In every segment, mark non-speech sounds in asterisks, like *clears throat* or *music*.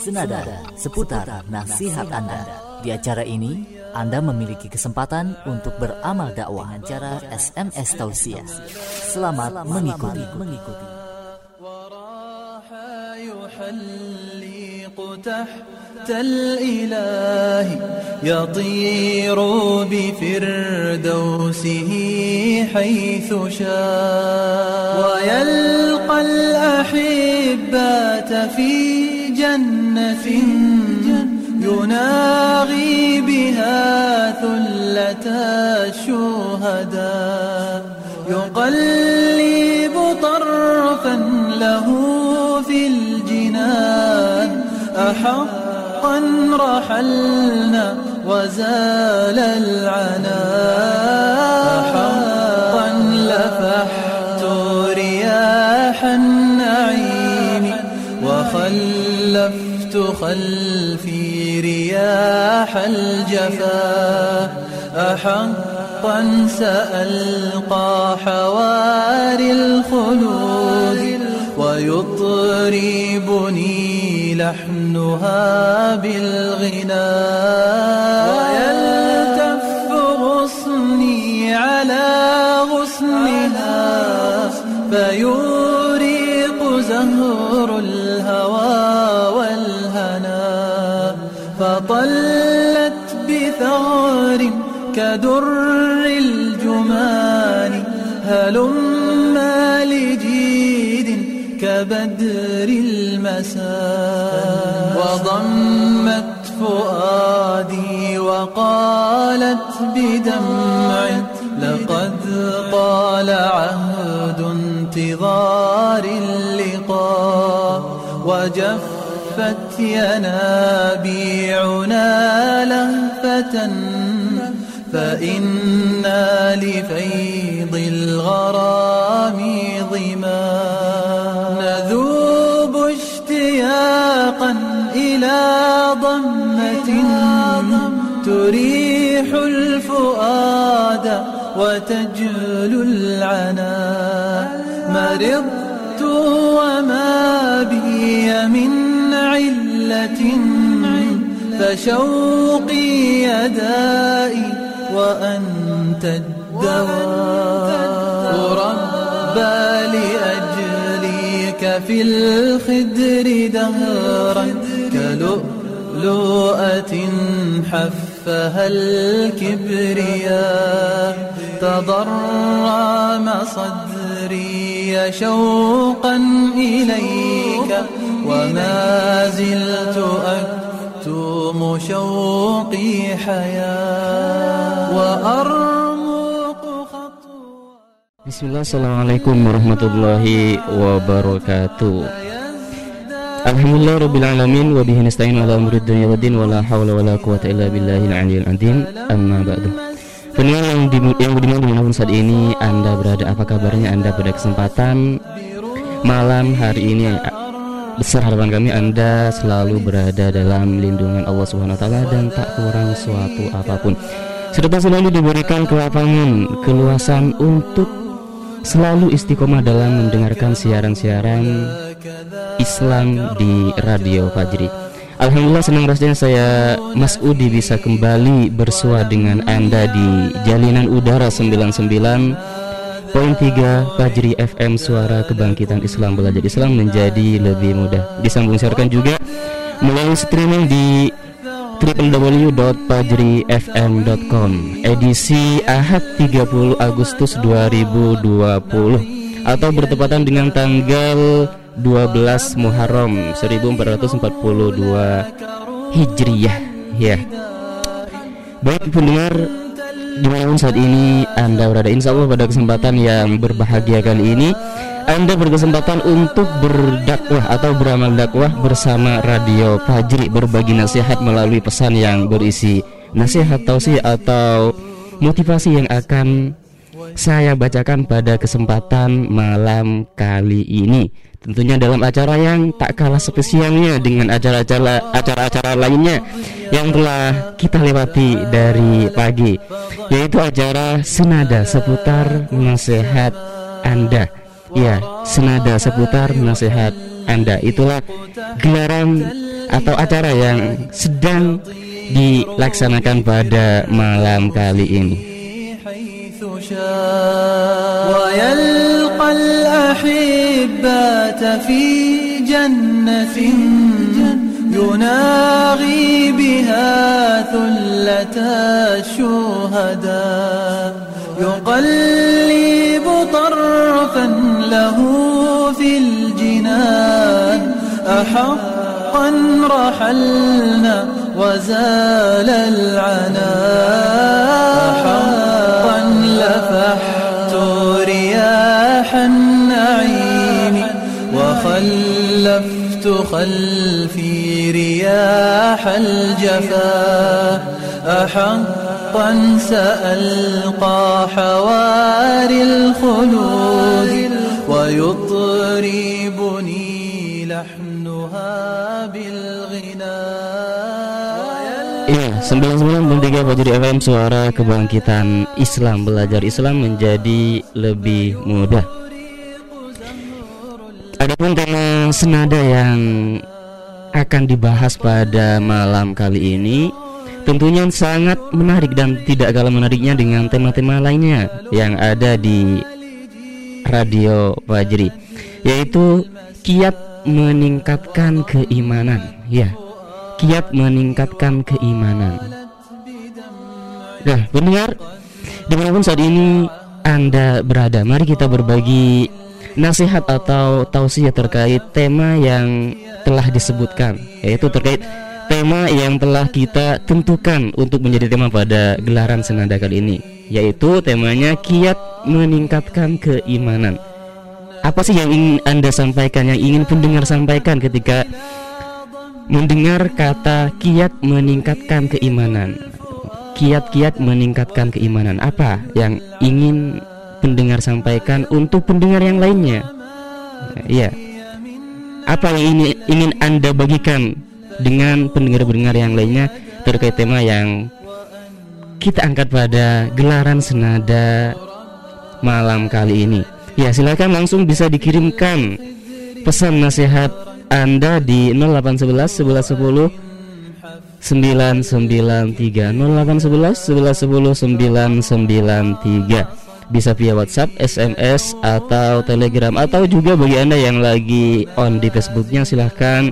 senada seputar nasihat Anda. Di acara ini, Anda memiliki kesempatan untuk beramal dakwah dengan cara SMS tausiah. Selamat mengikuti. mengikuti. تحت الإله يطير بفردوسه حيث شاء ويلقى الأحبات في جنة يناغي بها ثلة الشهداء. يقلب طرفا له في الجنان. أحقا رحلنا وزال العنا خلفي رياح الجفا أحقا سألقى حواري الخلود ويطربني لحنها بالغناء ويلتف غصني على غصنها فيوريق بثغر كدر الجمان هلما لجيد كبدر المساء وضمت فؤادي وقالت بدمع لقد طال عهد انتظار اللقاء. وجفت ينابيعنا لهفة فإنا لفيض الغرام ظما. نذوب اشتياقا إلى ضمة تريح الفؤاد وتجلو العنا. مرضت وما بي من علة فشوقي يدائي وأنت الدواء. ربى لأجليك في الخدر دهرا كلؤلؤة حفها الكبرياء. تضرم صدري شوقا إليك وما زلت أكتم شوقي حياة وأرمق خطوة Bismillah, Assalamualaikum warahmatullahi wabarakatuh Alhamdulillah Rabbil Alamin Wa bihi nasta'in ala umurid dunia wa din Wa la hawla wa la quwata illa billahil aliyil azim Amma ba'du Pendengar yang, di, yang budiman dimanapun saat ini Anda berada apa kabarnya Anda pada kesempatan Malam hari ini Besar harapan kami Anda selalu berada dalam lindungan Allah Subhanahu Taala Dan tak kurang suatu apa pun Serta selalu diberikan kelapangan Keluasan untuk selalu istiqomah dalam mendengarkan siaran-siaran Islam di Radio Fajri. Alhamdulillah senang rasanya saya Mas Udi bisa kembali bersua dengan Anda di Jalinan Udara 99.3 Fajri FM Suara Kebangkitan Islam Belajar Islam menjadi lebih mudah. Disambung siarkan juga melalui streaming di www.pajrifm.com edisi Ahad 30 Agustus 2020 atau bertepatan dengan tanggal 12 Muharram 1442 Hijriyah ya. Baik pendengar di mana pun saat ini Anda berada Insya Allah pada kesempatan yang berbahagia kali ini anda berkesempatan untuk berdakwah atau beramal dakwah bersama Radio Fajri berbagi nasihat melalui pesan yang berisi nasihat tausiah atau motivasi yang akan saya bacakan pada kesempatan malam kali ini. Tentunya dalam acara yang tak kalah spesialnya dengan acara-acara acara-acara lainnya yang telah kita lewati dari pagi, yaitu acara senada seputar nasihat Anda. Ya, senada seputar nasihat Anda. Itulah gelaran atau acara yang sedang dilaksanakan pada malam kali ini. الأحبة في جنة يناغي بها ثلة الشهداء. يقلب طرفا له في الجنان. أحقا رحلنا وزال العنا أحقا لفحت خلفي رياح الجفا أحقا سألقى حواري الخلود ويطربني لحنها بالغناء Iya, 99.3 Fajri FM Suara Kebangkitan Islam Belajar Islam menjadi lebih mudah Adapun tema senada yang akan dibahas pada malam kali ini Tentunya sangat menarik dan tidak kalah menariknya dengan tema-tema lainnya yang ada di Radio Fajri Yaitu kiat meningkatkan keimanan. Ya, kiat meningkatkan keimanan. Nah, pendengar Di mana pun saat ini Anda berada Mari kita berbagi nasihat atau tausiah terkait tema yang telah disebutkan Yaitu terkait tema yang telah kita tentukan untuk menjadi tema pada gelaran senada kali ini Yaitu temanya kiat meningkatkan keimanan. Apa sih yang ingin Anda sampaikan, yang ingin pendengar sampaikan ketika mendengar kata kiat meningkatkan keimanan? Kiat-kiat meningkatkan keimanan apa yang ingin pendengar sampaikan untuk pendengar yang lainnya. Ya apa yang ini ingin anda bagikan dengan pendengar-pendengar yang lainnya terkait tema yang kita angkat pada gelaran senada malam kali ini? Ya silakan langsung bisa dikirimkan pesan nasihat anda di 0811 1110 993 0811 1110 993 bisa via WhatsApp, SMS atau Telegram atau juga bagi Anda yang lagi on di Facebooknya silahkan.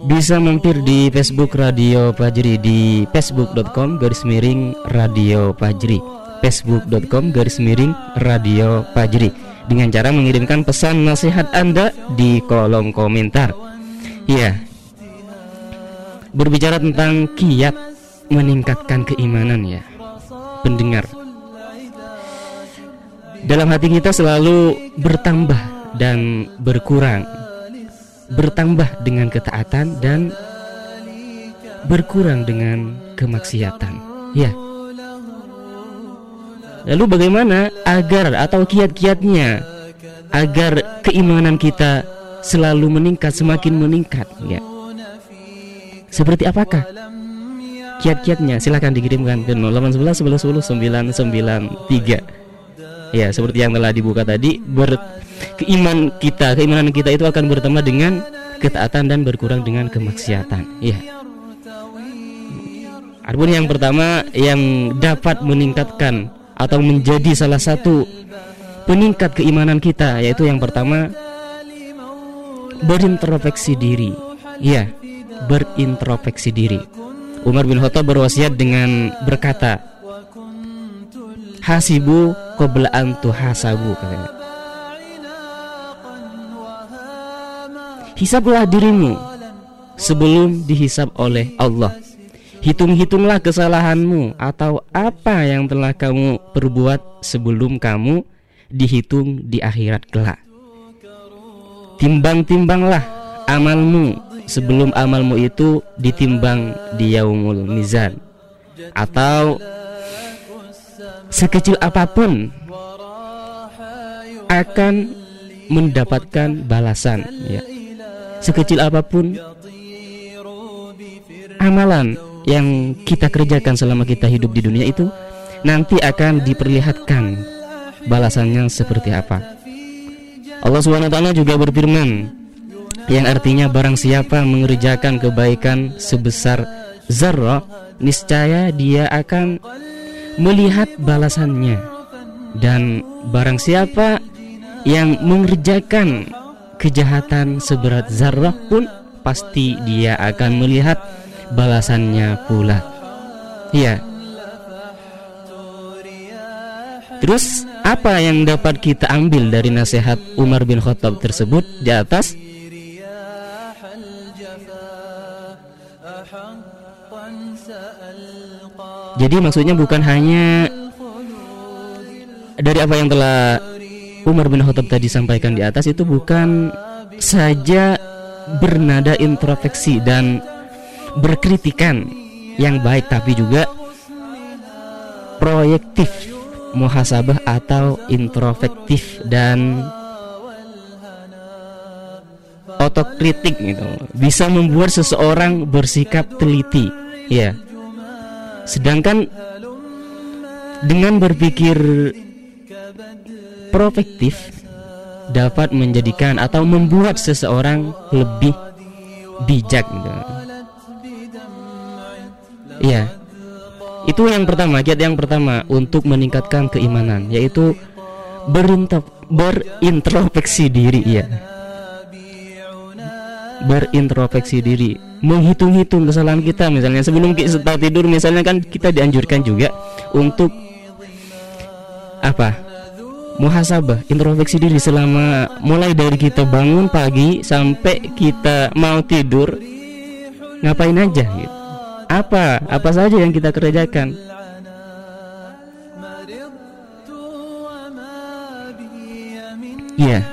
Bisa mampir di Facebook Radio Pajri di facebook.com garis miring Radio Pajri. Facebook.com garis miring Radio Pajri. Dengan cara mengirimkan pesan nasihat Anda di kolom komentar. Ya, berbicara tentang kiat meningkatkan keimanan ya. Pendengar dalam hati kita selalu bertambah dan berkurang. Bertambah dengan ketaatan dan berkurang dengan kemaksiatan. Ya. Lalu bagaimana agar atau kiat-kiatnya agar keimanan kita selalu meningkat semakin meningkat? Ya. Seperti apakah kiat-kiatnya? Silahkan dikirimkan ke 0811 11 10 993. Ya, seperti yang telah dibuka tadi, ber keiman kita, keimanan kita itu akan bertambah dengan ketaatan dan berkurang dengan kemaksiatan. Ya. Adapun yang pertama yang dapat meningkatkan atau menjadi salah satu peningkat keimanan kita yaitu yang pertama berintrospeksi diri. Ya, berintrospeksi diri. Umar bin Khattab berwasiat dengan berkata, "Hasibu qabla an tuhasabu," katanya. Hisablah dirimu sebelum dihisab oleh Allah. Hitung-hitunglah kesalahanmu atau apa yang telah kamu perbuat sebelum kamu dihitung di akhirat kelak. Timbang-timbanglah amalmu sebelum amalmu itu ditimbang di yaumul mizan atau sekecil apa pun akan mendapatkan balasan ya. Sekecil apa pun amalan yang kita kerjakan selama kita hidup di dunia itu nanti akan diperlihatkan balasannya seperti apa. Allah taala juga berfirman yang artinya barang siapa mengerjakan kebaikan sebesar zarrah niscaya dia akan melihat balasannya. Dan barang siapa yang mengerjakan kejahatan seberat zarrah pun pasti dia akan melihat balasannya pula. Iya. Terus apa yang dapat kita ambil dari nasihat Umar bin Khattab tersebut di atas Jadi maksudnya bukan hanya dari apa yang telah Umar bin Khattab tadi sampaikan di atas itu bukan saja bernada introspeksi dan berkritikan yang baik tapi juga proyektif muhasabah atau introspektif dan otokritik gitu. Bisa membuat seseorang bersikap teliti ya Sedangkan dengan berpikir prospektif dapat menjadikan atau membuat seseorang lebih bijak gitu. Iya. Itu yang pertama, kiat yang pertama untuk meningkatkan keimanan yaitu berintrospeksi diri ya. Berintrospeksi diri menghitung-hitung kesalahan kita. Misalnya sebelum kita tidur misalnya kan kita dianjurkan juga untuk apa? Muhasabah introspeksi diri selama mulai dari kita bangun pagi sampai kita mau tidur ngapain aja gitu. Apa? Apa saja yang kita kerjakan. Iya,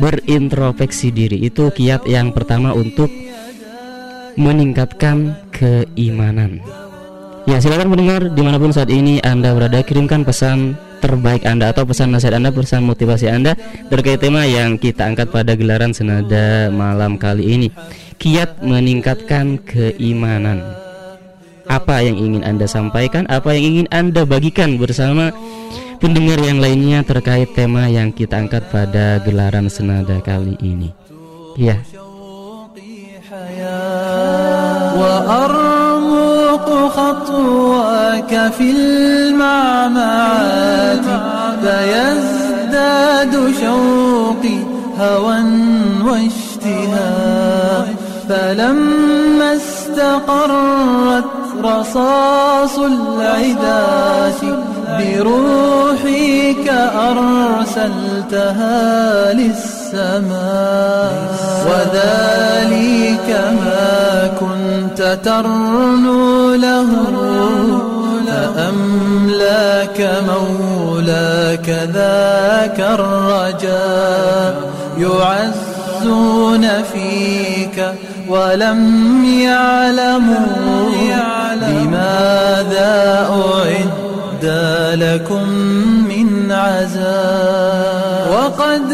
berintrospeksi diri itu kiat yang pertama untuk meningkatkan keimanan. Ya silakan mendengar di mana pun saat ini Anda berada kirimkan pesan terbaik Anda atau pesan nasihat Anda pesan motivasi Anda terkait tema yang kita angkat pada gelaran senada malam kali ini. Kiat meningkatkan keimanan. Apa yang ingin Anda sampaikan? Apa yang ingin Anda bagikan bersama pendengar yang lainnya terkait tema yang kita angkat pada gelaran senada kali ini? Ya وأرمق خطواك في المعمعات فيزداد شوقي هوى واشتهاء فلما استقرت رصاص العداة بروحك أرسلتها للسماء. وذلك ما كنت ترنو له. فأملاك مولاك ذاك الرجاء. يعزون فيك ولم يعلموا لماذا أعد لكم من عزاء. وقد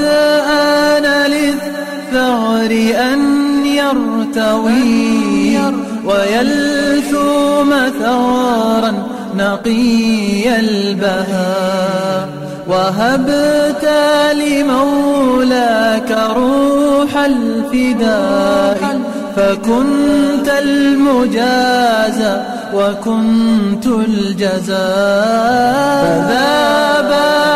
آن للثغر أن يرتوي ويلثوم ثغرا نقي البهاء. وهبت لمولاك روح الفداء. فكنت المجازى وكنت الجزاء فذاب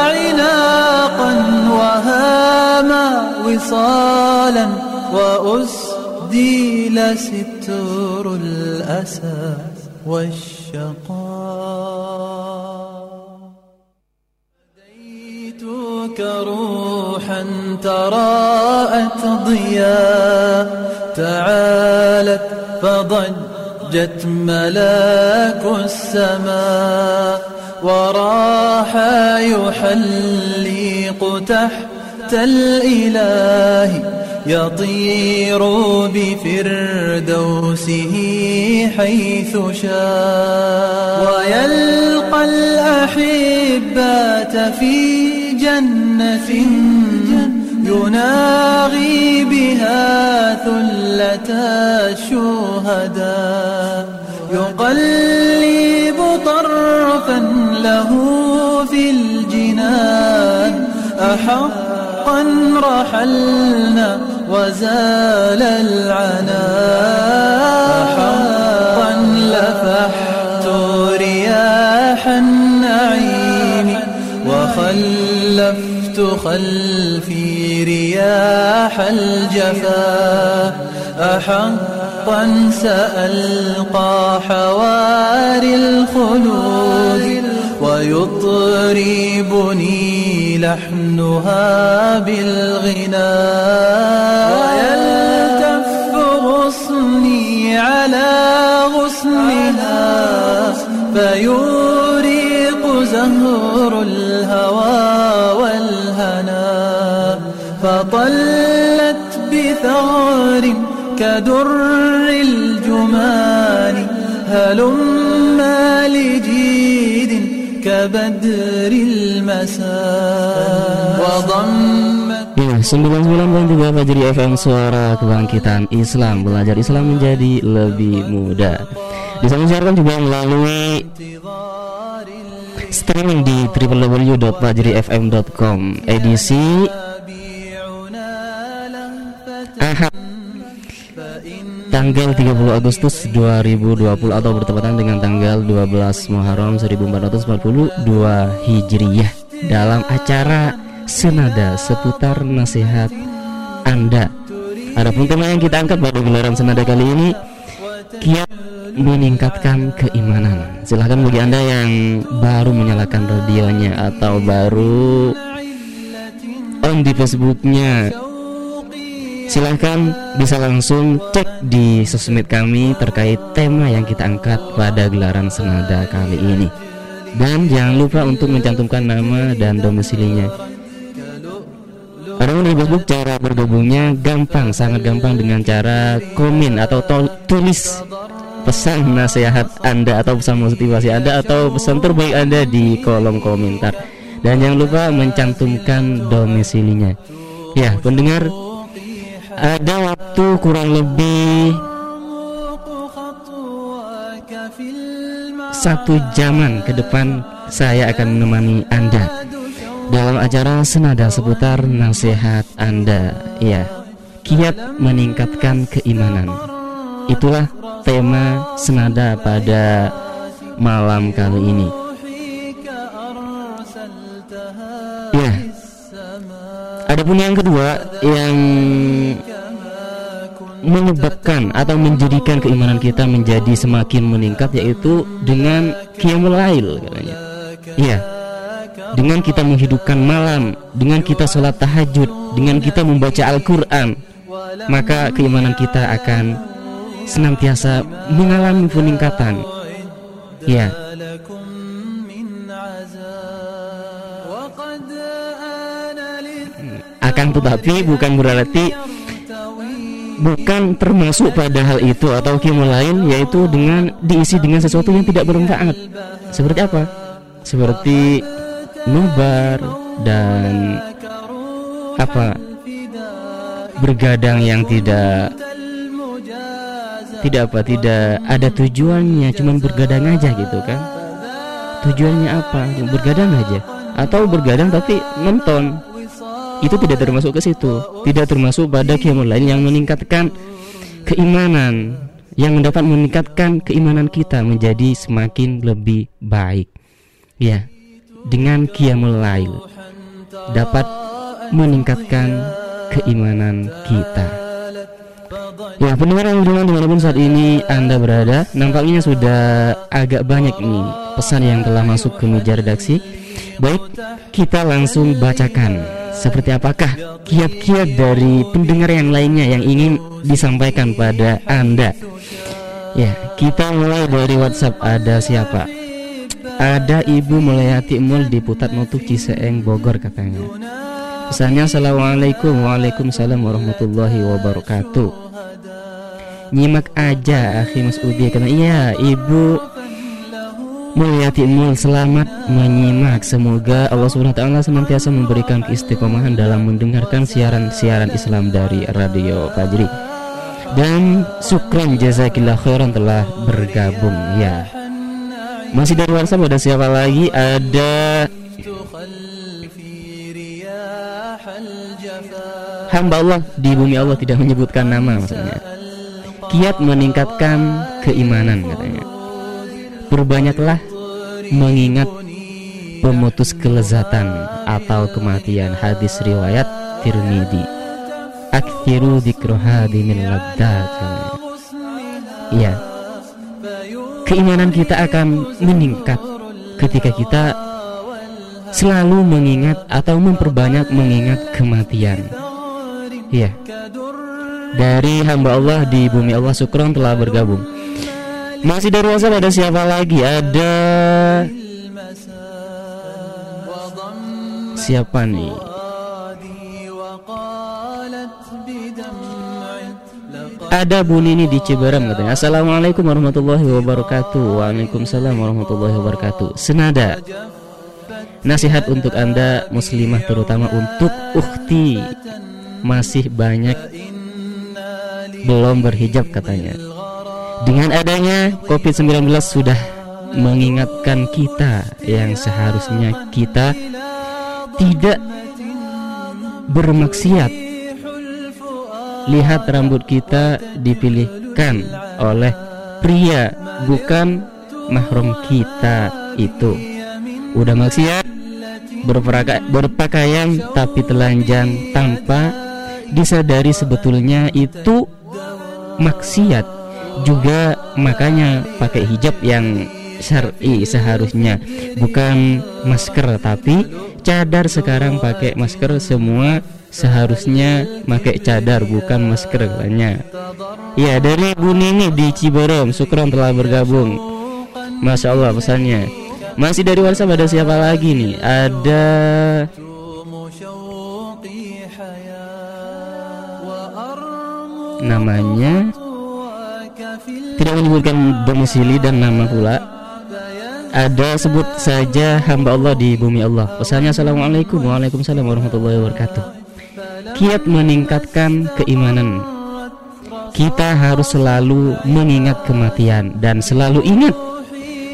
عناقا وهاما وصالا وأسديل ستر الأسى والشقاء. هديتك روحا تراءت ضياء تعالت فضجت ملاك السماء وراح يحلق تحت الإله يطير بفردوسه حيث شاء ويلقى الأحبات في جنة يناغي بها ثلة الشهداء. يقلب طرفا له في الجنان. أحق حقا رحلنا وزال العنا حقا لفحت رياح النعيم وخلفت خلفي رياح الجفا أحقا سألقى حواري الخلود ويطربني لحنها بالغنى. ويلتف غصني على غصنها فيوريق زهر الهوى. فطلت بثغر كدر الجمان هلما لجيد كبدر المساء وضمت Ya, 99.3 Fajri FM Suara Kebangkitan Islam Belajar Islam menjadi lebih mudah Bisa mensiarkan juga melalui streaming di www.fajrifm.com Edisi بيعنا لهفة Ahad tanggal 30 Agustus 2020 atau bertepatan dengan tanggal 12 Muharram 1442 Hijriyah dalam acara Senada seputar nasihat Anda. Adapun tema yang kita angkat pada gelaran Senada kali ini kiat meningkatkan keimanan. Silahkan bagi Anda yang baru menyalakan radionya atau baru on di Facebooknya Silahkan bisa langsung cek di sosmed kami terkait tema yang kita angkat pada gelaran senada kali ini Dan jangan lupa untuk mencantumkan nama dan domisilinya Adapun di Facebook cara bergabungnya gampang, sangat gampang dengan cara komen atau tulis pesan nasihat Anda atau pesan motivasi Anda atau pesan terbaik Anda di kolom komentar. Dan jangan lupa mencantumkan domisilinya. Ya, pendengar ada waktu kurang lebih satu jaman ke depan saya akan menemani Anda dalam acara senada seputar nasihat Anda. Ya kiat meningkatkan keimanan. Itulah tema senada pada malam kali ini. Adapun yang kedua yang menyebabkan atau menjadikan keimanan kita menjadi semakin meningkat yaitu dengan qiyamul lail katanya. Iya. Dengan kita menghidupkan malam, dengan kita sholat tahajud, dengan kita membaca Al-Qur'an, maka keimanan kita akan senantiasa mengalami peningkatan. Ya, akan tetapi bukan berarti bukan termasuk pada hal itu atau kimu lain yaitu dengan diisi dengan sesuatu yang tidak bermanfaat. Seperti apa? Seperti nubar dan apa? Bergadang yang tidak tidak apa? Tidak ada tujuannya cuman bergadang aja gitu kan? Tujuannya apa? Bergadang aja. Atau bergadang tapi nonton itu tidak termasuk ke situ. Tidak termasuk pada qiyamul lain yang meningkatkan keimanan yang mendapat meningkatkan keimanan kita menjadi semakin lebih baik. Ya dengan qiyamul lail dapat meningkatkan keimanan kita. Ya pendengar yang dengan di mana pun saat ini Anda berada Nampaknya sudah agak banyak nih pesan yang telah masuk ke meja redaksi. Baik kita langsung bacakan Seperti apakah kiat-kiat dari pendengar yang lainnya yang ingin disampaikan pada Anda? Ya kita mulai dari WhatsApp. Ada siapa? Ada Ibu Mulyati Mul di Putat Nutuk Ciseeng Bogor katanya. Pesannya Assalamualaikum Waalaikumsalam warahmatullahi wabarakatuh. Nyimak aja Akhi Mas Udi Karena iya Ibu Mulyati Mul selamat menyimak. Semoga Allah Subhanahu wa SWT senantiasa memberikan keistiqomahan dalam mendengarkan siaran-siaran Islam dari Radio Fajri. Dan Sukron Jazakillah Khairan telah bergabung. Ya. Masih dari WhatsApp ada siapa lagi? Ada hamba Allah di bumi Allah tidak menyebutkan nama maksudnya. Kiat meningkatkan keimanan katanya perbanyaklah mengingat pemutus kelezatan atau kematian hadis riwayat Tirmidzi. Akthiru dzikra min laddat iya keimanan kita akan meningkat ketika kita selalu mengingat atau memperbanyak mengingat kematian. Iya dari hamba Allah di bumi Allah Sukron telah bergabung masih dari WhatsApp ada siapa lagi? Ada siapa nih? Ada Bu Nini di Ciberem katanya. Assalamualaikum warahmatullahi wabarakatuh. Waalaikumsalam warahmatullahi wabarakatuh. Senada. Nasihat untuk anda muslimah terutama untuk ukti Masih banyak belum berhijab katanya Dengan adanya COVID-19 sudah mengingatkan kita Yang seharusnya kita tidak bermaksiat. Lihat rambut kita dipilihkan oleh pria bukan mahrum kita itu. Udah maksiat berpakaian tapi telanjang tanpa disadari sebetulnya itu maksiat juga makanya pakai hijab yang syar'i seharusnya bukan masker tapi cadar sekarang pakai masker semua seharusnya pakai cadar bukan masker katanya. Ya dari Bu Nini di Ciberem, Sukron telah bergabung. Masya Allah pesannya. Masih dari WhatsApp ada siapa lagi nih? Ada namanya tidak menyebutkan domisili dan nama pula ada sebut saja hamba Allah di bumi Allah pesannya Assalamualaikum Waalaikumsalam warahmatullahi wabarakatuh kiat meningkatkan keimanan. Kita harus selalu mengingat kematian dan selalu ingat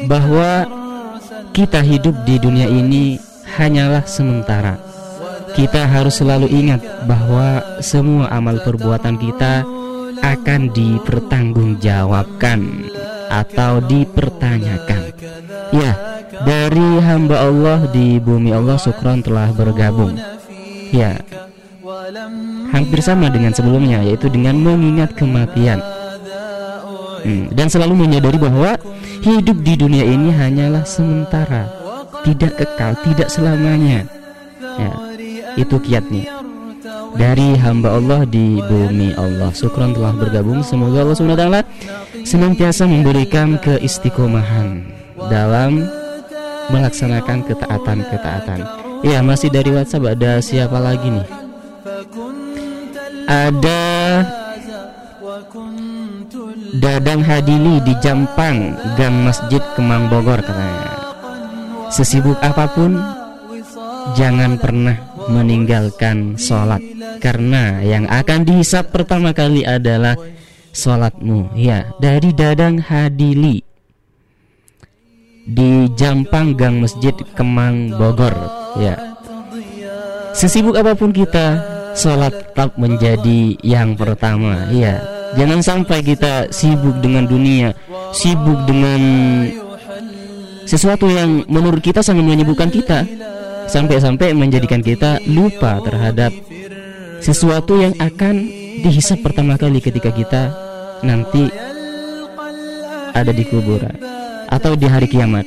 bahwa kita hidup di dunia ini hanyalah sementara. Kita harus selalu ingat bahwa semua amal perbuatan kita akan dipertanggungjawabkan atau dipertanyakan. Ya, dari hamba Allah di bumi Allah Sukron telah bergabung. Ya, hampir sama dengan sebelumnya yaitu dengan mengingat kematian hmm, dan selalu menyadari bahwa hidup di dunia ini hanyalah sementara tidak kekal tidak selamanya ya, itu kiatnya dari hamba Allah di bumi Allah. Syukron telah bergabung. Semoga Allah SWT senantiasa memberikan keistiqomahan Dalam melaksanakan ketaatan-ketaatan. Ya masih dari WhatsApp ada siapa lagi nih? Ada Dadang Hadili di Jampang Gang Masjid Kemang Bogor katanya. Sesibuk apa pun Jangan pernah meninggalkan sholat. Karena yang akan dihisap pertama kali adalah Sholatmu. Ya dari Dadang Hadili Di Jampang Gang Masjid Kemang Bogor. Ya. Sesibuk apa pun kita Sholat tetap menjadi yang pertama. Iya Jangan sampai kita sibuk dengan dunia Sibuk dengan Sesuatu yang menurut kita sangat menyibukkan kita Sampai-sampai menjadikan kita lupa terhadap Sesuatu yang akan dihisap pertama kali ketika kita Nanti Ada di kuburan Atau di hari kiamat.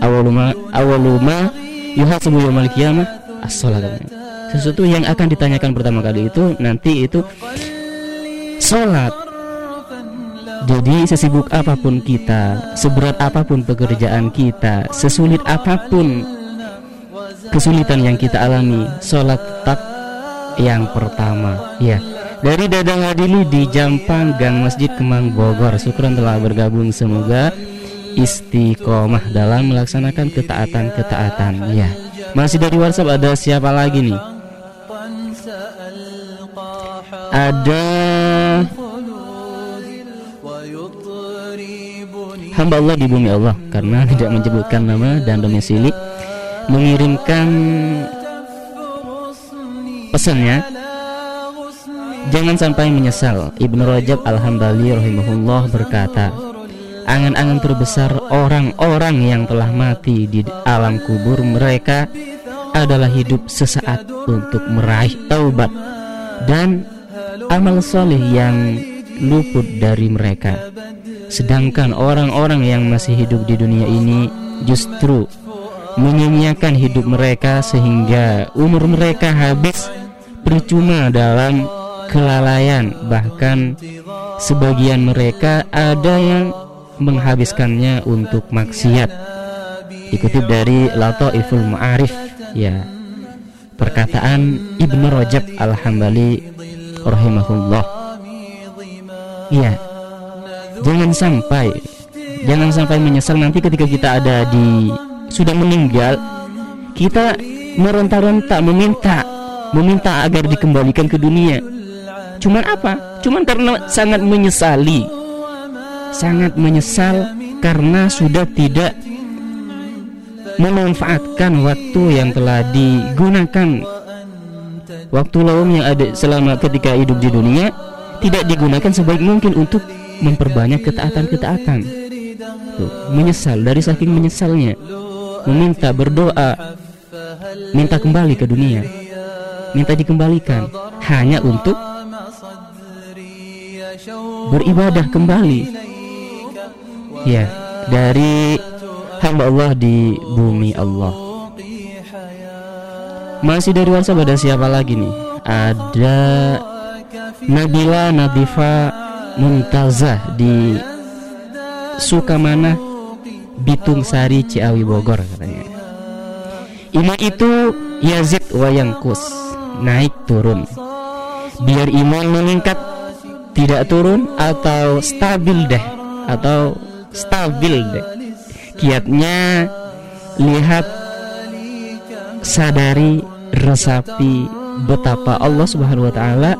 Awaluma Awaluma Yuhasabu yawmal kiamah As-sholat sesuatu yang akan ditanyakan pertama kali itu nanti itu sholat jadi sesibuk apa pun kita seberat apa pun pekerjaan kita sesulit apa pun kesulitan yang kita alami sholat tetap yang pertama ya. Dari Dadang Adili di Jampang Gang Masjid Kemang Bogor. Syukron telah bergabung. Semoga istiqomah dalam melaksanakan ketaatan-ketaatan ya. Masih dari WhatsApp ada siapa lagi nih? Ada hamba Allah di bumi Allah karena tidak menyebutkan nama dan domisili mengirimkan pesannya jangan sampai menyesal. Ibnu Rajab Al-Hambali rahimahullah berkata, angan-angan terbesar orang-orang yang telah mati di alam kubur mereka adalah hidup sesaat untuk meraih taubat dan amal soleh yang luput dari mereka. Sedangkan orang-orang yang masih hidup di dunia ini justru menyia-nyiakan hidup mereka sehingga umur mereka habis percuma dalam kelalaian. Bahkan sebagian mereka ada yang menghabiskannya untuk maksiat. Dikutip dari Lataiful Ma'arif ya perkataan Ibnu Rajab Al-Hambali rahimahullah. Iya jangan sampai jangan sampai menyesal nanti ketika kita ada di sudah meninggal kita meronta-ronta meminta meminta agar dikembalikan ke dunia. Cuman apa? Cuman karena sangat menyesali. Sangat menyesal karena sudah tidak memanfaatkan waktu yang telah digunakan. Waktu lawang yang ada selama ketika hidup di dunia tidak digunakan sebaik mungkin untuk memperbanyak ketaatan-ketaatan. Menyesal dari saking menyesalnya meminta berdoa minta kembali ke dunia minta dikembalikan hanya untuk beribadah kembali. Ya dari hamba Allah di bumi Allah. Masih dari WhatsApp ada siapa lagi nih? Ada Nabila Nadifa Muntazah di Sukamana Bitung Sari Ciawi Bogor katanya. Iman itu Yazid Wayangkus naik turun. Biar iman meningkat tidak turun atau stabil deh atau stabil deh. Kiatnya lihat sadari resapi betapa Allah Subhanahu wa taala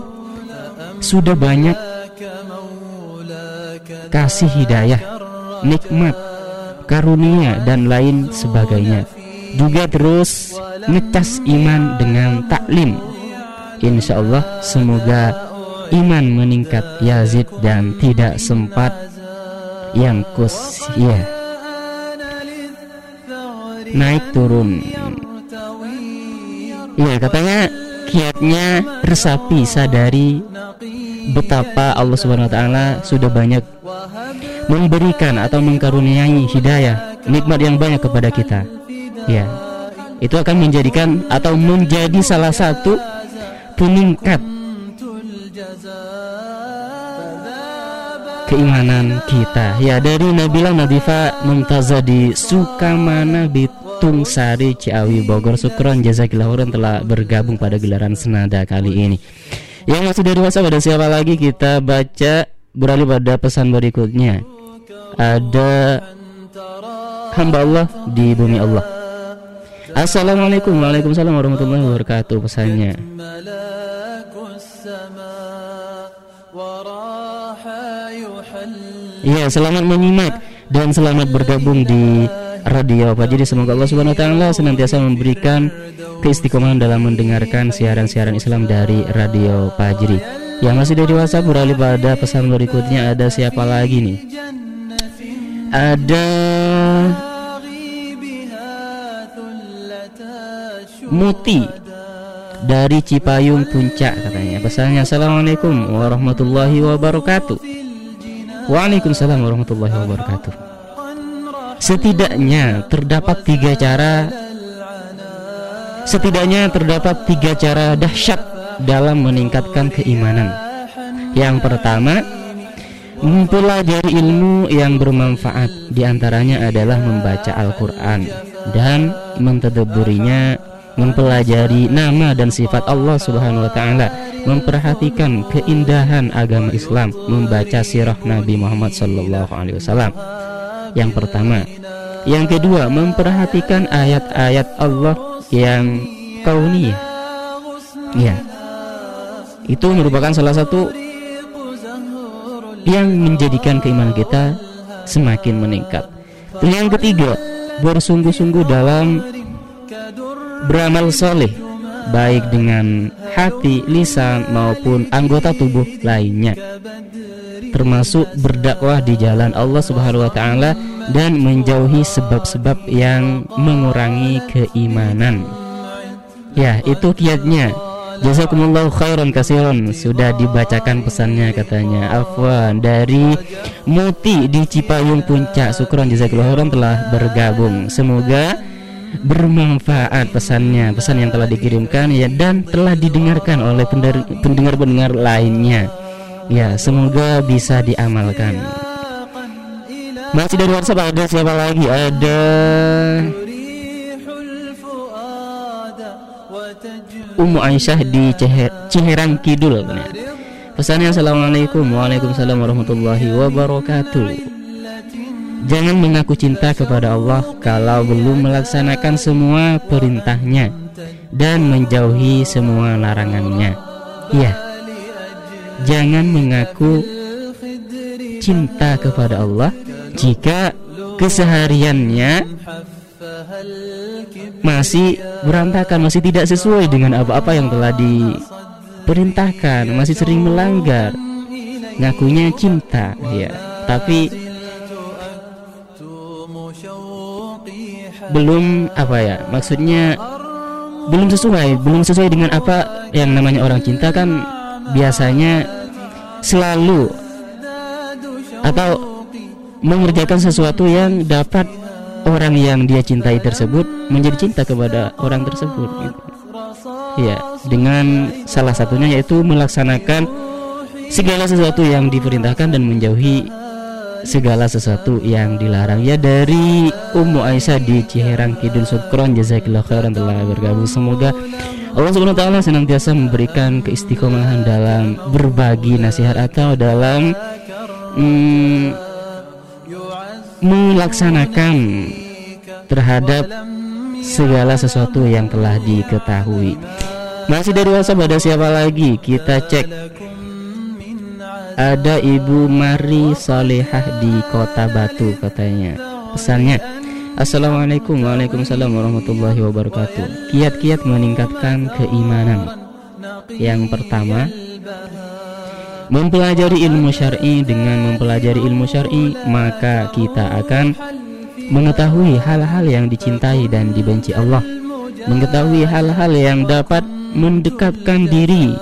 sudah banyak kasih hidayah nikmat karunia dan lain sebagainya. Juga terus ngecas iman dengan taklim. Insya Allah semoga iman meningkat Yazid dan tidak sempat yang kus ya naik turun. Ya katanya kiatnya resapi sadari betapa Allah Subhanahu wa taala sudah banyak memberikan atau mengkaruniai hidayah nikmat yang banyak kepada kita. Ya itu akan menjadikan atau menjadi salah satu peningkat keimanan kita. Ya dari Nabila Nadifa Mumtaza di Sukamana Bitung Sari Ciawi Bogor Sukron Jazakillah telah bergabung pada gelaran senada kali ini. Yang masih dari WhatsApp ada siapa lagi? Kita baca beralih pada pesan berikutnya. Ada hamba Allah di bumi Allah. Assalamualaikum. Waalaikumsalam warahmatullahi wabarakatuh pesannya. Iya, selamat menyimak dan selamat bergabung di Radio Jadi Semoga Allah Subhanahu wa taala senantiasa memberikan keistiqomahan dalam mendengarkan siaran-siaran Islam dari Radio Fajri. Yang masih dari WhatsApp beralih pada pesan berikutnya ada siapa lagi nih? Ada Muti dari Cipayung Puncak katanya. Pesannya Assalamualaikum warahmatullahi wabarakatuh. Waalaikumsalam warahmatullahi wabarakatuh. Setidaknya terdapat tiga cara Setidaknya terdapat tiga cara dahsyat dalam meningkatkan keimanan. Yang pertama, mempelajari ilmu yang bermanfaat. Di antaranya adalah membaca Al-Quran dan mentadaburinya, mempelajari nama dan sifat Allah Subhanahu wa taala memperhatikan keindahan agama Islam, membaca sirah Nabi Muhammad sallallahu alaihi wasallam. Yang pertama, yang kedua memperhatikan ayat-ayat Allah yang kauniyah. Ya. Itu merupakan salah satu yang menjadikan keimanan kita semakin meningkat. Yang ketiga, bersungguh-sungguh dalam beramal soleh baik dengan hati, lisan maupun anggota tubuh lainnya. Termasuk berdakwah di jalan Allah Subhanahu wa taala dan menjauhi sebab-sebab yang mengurangi keimanan. Ya, itu kiatnya. Jazakumullah khairan kasiron Sudah dibacakan pesannya katanya. Afwan dari Muti di Cipayung Puncak. Syukron jazakumullah khairan telah bergabung. Semoga bermanfaat pesannya Pesan yang telah dikirimkan ya Dan telah didengarkan oleh pendengar-pendengar lainnya. Ya semoga bisa diamalkan. Masih dari WhatsApp ada siapa lagi? Ada Ummu Aisyah di Ciherang Kidul Pesannya Assalamualaikum. Waalaikumsalam warahmatullahi wabarakatuh Jangan mengaku cinta kepada Allah Kalau belum melaksanakan semua perintahnya Dan menjauhi semua larangannya. Ya. Jangan mengaku cinta kepada Allah Jika kesehariannya masih berantakan, masih tidak sesuai dengan apa-apa yang telah diperintahkan, masih sering melanggar. Ngakunya cinta, ya, tapi belum apa ya? Maksudnya belum sesuai, belum sesuai dengan apa yang namanya orang cinta kan biasanya selalu atau mengerjakan sesuatu yang dapat orang yang dia cintai tersebut menjadi cinta kepada orang tersebut gitu. Ya, dengan salah satunya yaitu melaksanakan segala sesuatu yang diperintahkan dan menjauhi segala sesuatu yang dilarang ya dari Ummu Aisyah di Ciherang Kidul Sukron jazakillah khairan telah bergabung semoga Allah Subhanahu taala senantiasa memberikan keistiqomahan dalam berbagi nasihat atau dalam hmm, melaksanakan terhadap segala sesuatu yang telah diketahui. Masih dari WhatsApp ada siapa lagi? Kita cek. Ada Ibu Mari Salehah di Kota Batu katanya. Pesannya Assalamualaikum Waalaikumsalam warahmatullahi wabarakatuh. Kiat-kiat meningkatkan keimanan. Yang pertama Mempelajari ilmu syar'i. Dengan mempelajari ilmu syar'i maka kita akan mengetahui hal-hal yang dicintai dan dibenci Allah, mengetahui hal-hal yang dapat mendekatkan diri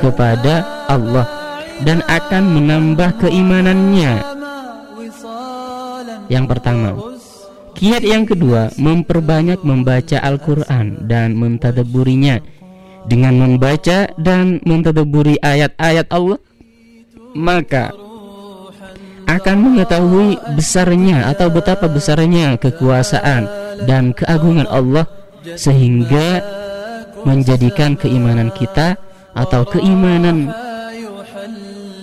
kepada Allah dan akan menambah keimanannya. Yang pertama, kiat yang kedua memperbanyak membaca Al-Qur'an dan mentadaburinya dengan membaca dan mentadaburi ayat-ayat Allah maka akan mengetahui besarnya atau betapa besarnya kekuasaan dan keagungan Allah sehingga menjadikan keimanan kita atau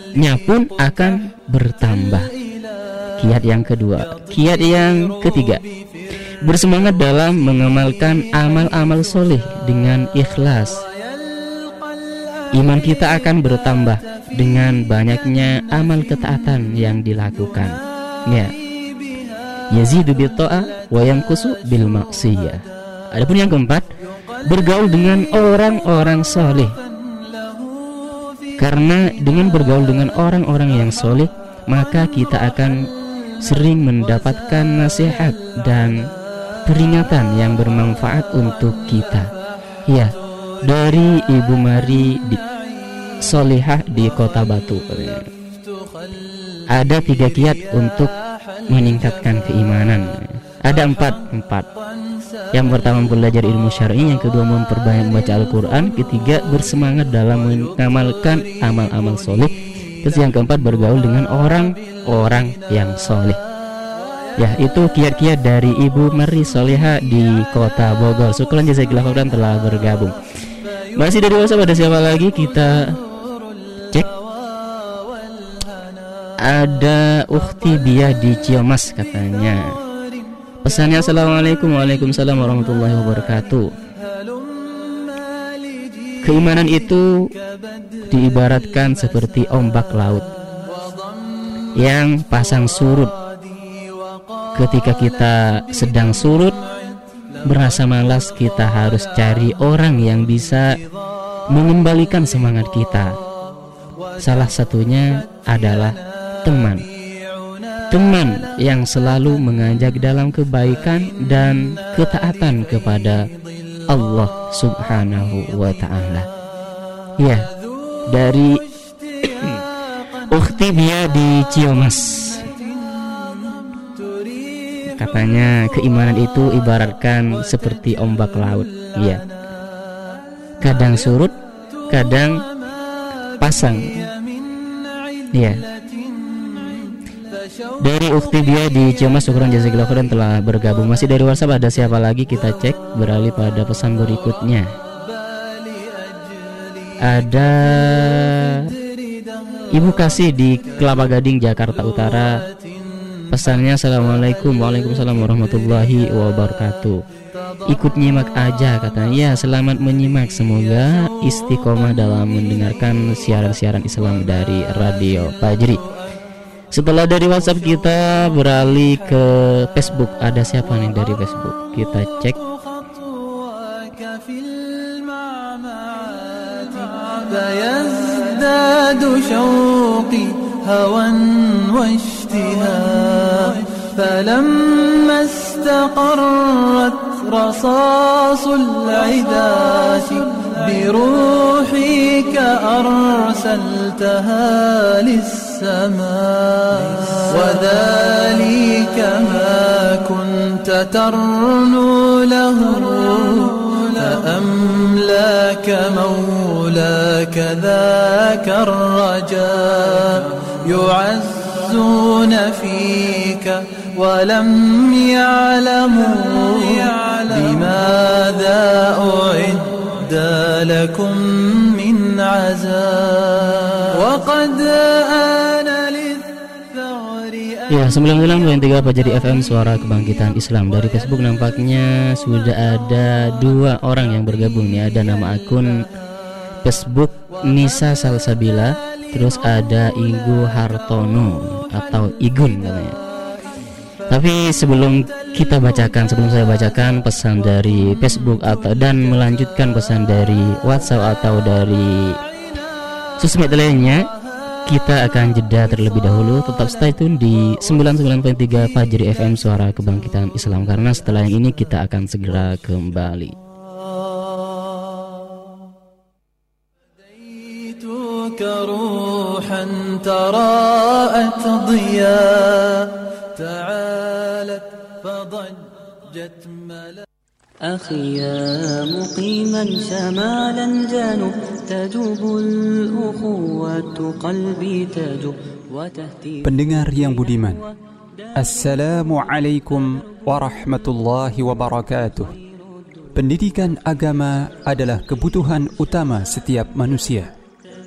keimanannya pun akan bertambah. Kiat yang kedua, kiat yang ketiga, bersemangat dalam mengamalkan amal-amal soleh dengan ikhlas iman kita akan bertambah dengan banyaknya amal ketaatan yang dilakukan. Ya. Yazidu bil ta'a wa yanqusu bil maksiyah. Adapun yang keempat, bergaul dengan orang-orang soleh. Karena dengan bergaul dengan orang-orang yang soleh, maka kita akan sering mendapatkan nasihat dan peringatan yang bermanfaat untuk kita. Ya, dari Ibu Mari di Solihah di Kota Batu. Ada tiga kiat untuk meningkatkan keimanan. Ada empat, empat. Yang pertama belajar ilmu syar'i, yang kedua memperbanyak membaca Al-Quran, ketiga bersemangat dalam mengamalkan amal-amal soleh, terus yang keempat bergaul dengan orang-orang yang soleh. Ya itu kiat-kiat dari Ibu Mari Soleha di kota Bogor. Syukuran jazakillah khairan telah bergabung. Masih dari WhatsApp ada siapa lagi? Kita cek. Ada Ukti Bia di Ciomas katanya pesannya Assalamualaikum Waalaikumsalam warahmatullahi wabarakatuh keimanan itu diibaratkan seperti ombak laut yang pasang surut ketika kita sedang surut berasa malas, kita harus cari orang yang bisa mengembalikan semangat kita. Salah satunya adalah teman. Teman yang selalu mengajak dalam kebaikan dan ketaatan kepada Allah Subhanahu wa taala. Ya, dari *clears throat* Ukti Bia di Ciomas. Katanya keimanan itu ibaratkan seperti ombak laut. Ya. Kadang surut, kadang pasang. Ya. Dari Ukti dia di Ciamas Syukuran Jazakillah khairan telah bergabung. Masih dari WhatsApp ada siapa lagi? Kita cek beralih pada pesan berikutnya. Ada Ibu Kasih di Kelapa Gading Jakarta Utara. Pesannya Assalamualaikum Waalaikumsalam warahmatullahi wabarakatuh. Ikut nyimak aja katanya. Ya selamat menyimak. Semoga istiqomah dalam mendengarkan siaran-siaran Islam dari Radio Fajri Setelah dari WhatsApp kita beralih ke Facebook Ada siapa nih dari Facebook Kita cek هوى واشتهاء فلما استقرت رصاص العداة بروحك أرسلتها للسماء وذلك ما كنت ترنو له فأملاك مولاك ذاك الرجاء يعزون فيك ولم يعلموا لماذا أعد لكم من عزاء. Ya, 99.3 Pajari FM Suara Kebangkitan Islam. Dari Facebook nampaknya sudah ada dua orang yang bergabung nih. Ada nama akun Facebook Nisa Salsabila Terus ada Igu Hartono Atau Igun katanya Tapi sebelum kita bacakan Sebelum saya bacakan pesan dari Facebook atau Dan melanjutkan pesan dari WhatsApp atau dari Sosmed lainnya kita akan jeda terlebih dahulu tetap stay tune di 99.3 Fajri FM Suara Kebangkitan Islam karena setelah yang ini kita akan segera kembali. أخي يا مقيما شمالا جانوا تجوب الأخوة قلبي تجوب Pendengar yang budiman Assalamualaikum warahmatullahi wabarakatuh Pendidikan agama adalah kebutuhan utama setiap manusia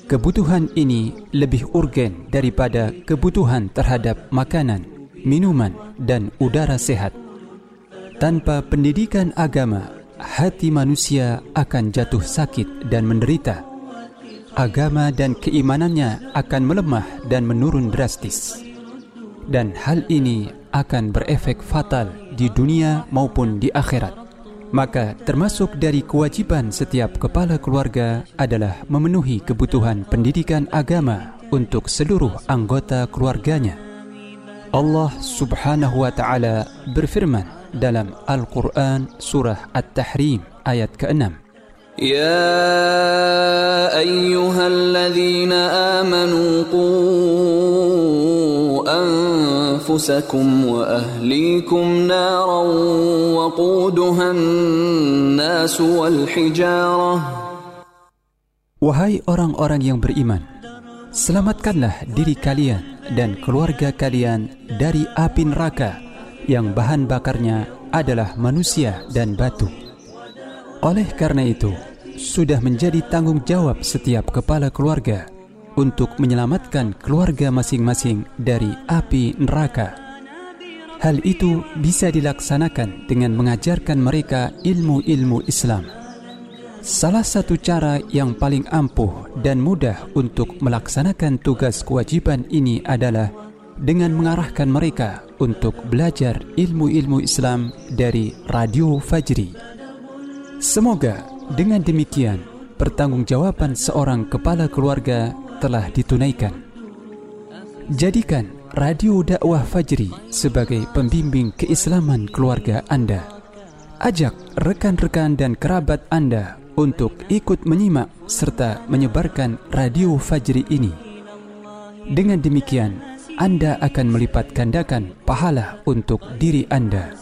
Kebutuhan ini lebih urgen daripada kebutuhan terhadap makanan, minuman dan udara sehat tanpa pendidikan agama, hati manusia akan jatuh sakit dan menderita. Agama dan keimanannya akan melemah dan menurun drastis. Dan hal ini akan berefek fatal di dunia maupun di akhirat. Maka termasuk dari kewajiban setiap kepala keluarga adalah memenuhi kebutuhan pendidikan agama untuk seluruh anggota keluarganya. Allah Subhanahu wa taala berfirman dalam Al-Quran Surah At-Tahrim ayat ke-6. يا أيها الذين آمنوا قوا أنفسكم وأهليكم نارا وقودها الناس والحجارة Wahai orang-orang yang beriman, selamatkanlah diri kalian dan keluarga kalian dari api neraka yang bahan bakarnya adalah manusia dan batu. Oleh karena itu, sudah menjadi tanggung jawab setiap kepala keluarga untuk menyelamatkan keluarga masing-masing dari api neraka. Hal itu bisa dilaksanakan dengan mengajarkan mereka ilmu-ilmu Islam. Salah satu cara yang paling ampuh dan mudah untuk melaksanakan tugas kewajiban ini adalah dengan mengarahkan mereka untuk belajar ilmu-ilmu Islam dari Radio Fajri. Semoga dengan demikian pertanggungjawaban seorang kepala keluarga telah ditunaikan. Jadikan Radio Dakwah Fajri sebagai pembimbing keislaman keluarga Anda. Ajak rekan-rekan dan kerabat Anda untuk ikut menyimak serta menyebarkan Radio Fajri ini. Dengan demikian, anda akan melipat gandakan pahala untuk diri Anda.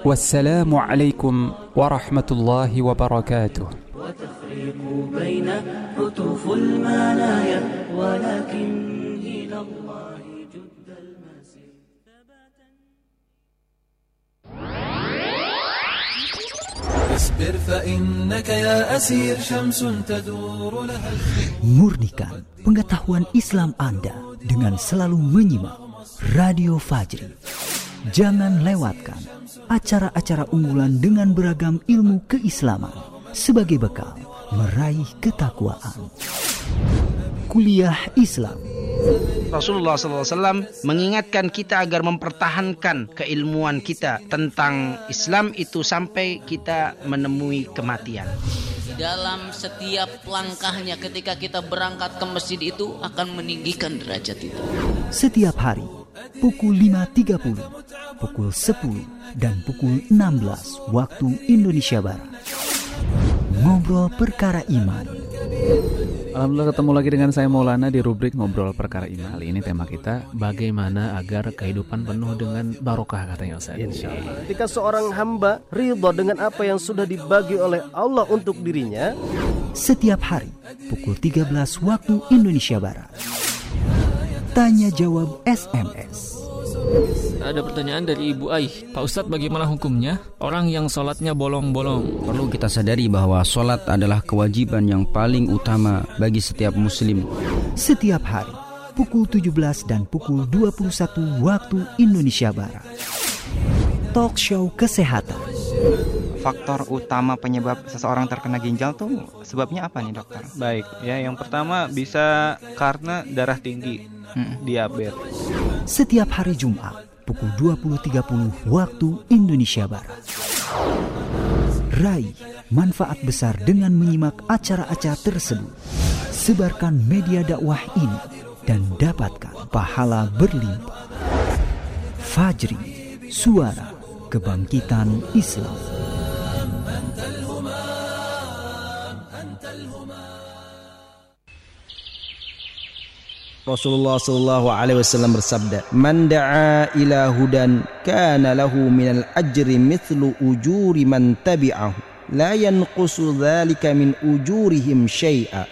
Wassalamualaikum warahmatullahi wabarakatuh. وتفريق بين حتوف المنايا ولكن إلى الله اصبر فإنك يا أسير شمس تدور لها Murnikan pengetahuan Islam Anda dengan selalu menyimak Radio Fajri. Jangan lewatkan acara-acara unggulan dengan beragam ilmu keislaman sebagai bekal meraih ketakwaan. Kuliah Islam Rasulullah SAW mengingatkan kita agar mempertahankan keilmuan kita tentang Islam itu sampai kita menemui kematian. dalam setiap langkahnya ketika kita berangkat ke masjid itu akan meninggikan derajat itu. setiap hari pukul 5.30, pukul 10 dan pukul 16 waktu Indonesia Barat. Ngobrol perkara iman. Alhamdulillah ketemu lagi dengan saya Maulana di rubrik Ngobrol Perkara Iman. Kali ini tema kita bagaimana agar kehidupan penuh dengan barokah katanya Ustaz. Insyaallah. Ketika seorang hamba ridho dengan apa yang sudah dibagi oleh Allah untuk dirinya, Setiap hari pukul 13 waktu Indonesia Barat. Tanya jawab SMS. Ada pertanyaan dari Ibu Aih. Pak Ustadz bagaimana hukumnya? Orang yang sholatnya bolong-bolong. Perlu kita sadari bahwa sholat adalah kewajiban yang paling utama bagi setiap muslim. Setiap hari pukul 17 dan pukul 21 waktu Indonesia Barat. Talk show kesehatan. Faktor utama penyebab seseorang terkena ginjal tuh sebabnya apa nih dokter? Baik, ya yang pertama bisa karena darah tinggi, diabetes. Setiap hari Jumat pukul 20.30 waktu Indonesia Barat. Raih manfaat besar dengan menyimak acara-acara tersebut. Sebarkan media dakwah ini dan dapatkan pahala berlimpah. Fajri, suara kebangkitan Islam. Rasulullah sallallahu alaihi wasallam bersabda, "Man da'a ila hudan kana lahu minal ajri mithlu ujuri man tabi'ahu, la yanqusu dzalika min ujurihim syai'a."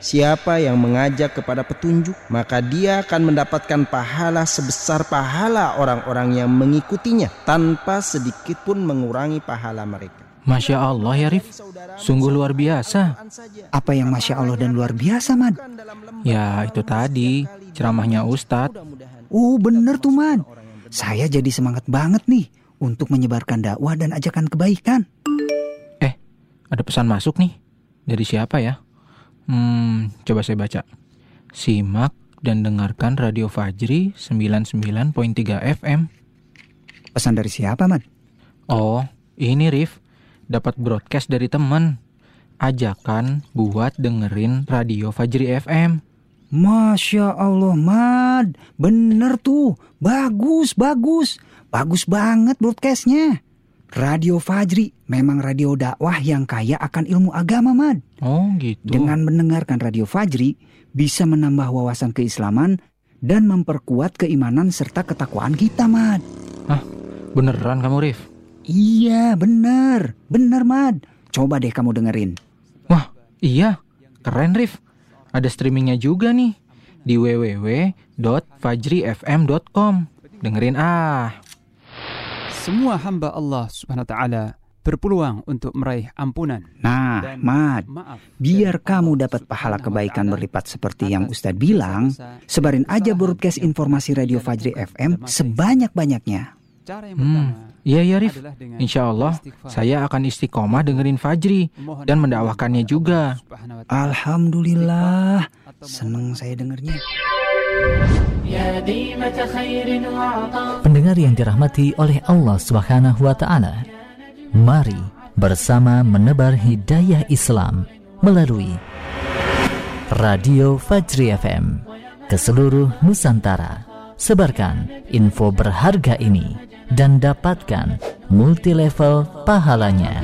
Siapa yang mengajak kepada petunjuk, maka dia akan mendapatkan pahala sebesar pahala orang-orang yang mengikutinya tanpa sedikit pun mengurangi pahala mereka. Masya Allah ya Rif, sungguh luar biasa. Apa yang Masya Allah dan luar biasa, Mad? Ya itu tadi, ceramahnya Ustadz. Oh bener tuh, Mad. Saya jadi semangat banget nih untuk menyebarkan dakwah dan ajakan kebaikan. Eh, ada pesan masuk nih. Dari siapa ya? Hmm, coba saya baca. Simak dan dengarkan Radio Fajri 99.3 FM. Pesan dari siapa, Mad? Oh, ini Rif. Dapat broadcast dari teman. Ajakan buat dengerin Radio Fajri FM. Masya Allah, Mad. Bener tuh. Bagus, bagus. Bagus banget broadcastnya. Radio Fajri memang radio dakwah yang kaya akan ilmu agama, Mad. Oh, gitu. Dengan mendengarkan Radio Fajri, bisa menambah wawasan keislaman dan memperkuat keimanan serta ketakwaan kita, Mad. Hah, beneran kamu, Rif? Iya, bener. Bener, Mad. Coba deh kamu dengerin. Wah, iya. Keren, Rif. Ada streamingnya juga nih di www.fajrifm.com. Dengerin ah. Semua hamba Allah Subhanahu wa taala berpeluang untuk meraih ampunan. Nah, Mad, biar kamu dapat pahala kebaikan berlipat seperti yang Ustadz bilang, sebarin aja broadcast informasi Radio Fajri FM sebanyak-banyaknya. Cara yang. Hmm. Iya ya Rif, insya Allah saya akan istiqomah dengerin Fajri dan mendakwahkannya juga. Alhamdulillah, seneng saya dengernya. Pendengar yang dirahmati oleh Allah Subhanahu wa taala. Mari bersama menebar hidayah Islam melalui Radio Fajri FM ke seluruh Nusantara. Sebarkan info berharga ini dan dapatkan multilevel pahalanya.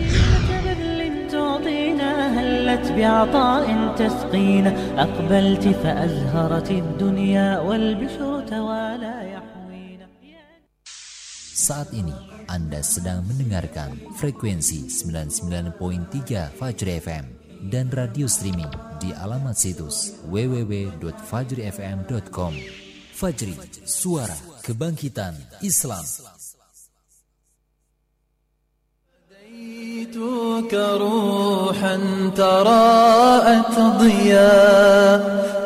Saat ini Anda sedang mendengarkan frekuensi 99.3 Fajr FM dan radio streaming di alamat situs www.fajrifm.com. Fajri, suara kebangkitan Islam. جئتك روحا تراءت ضياء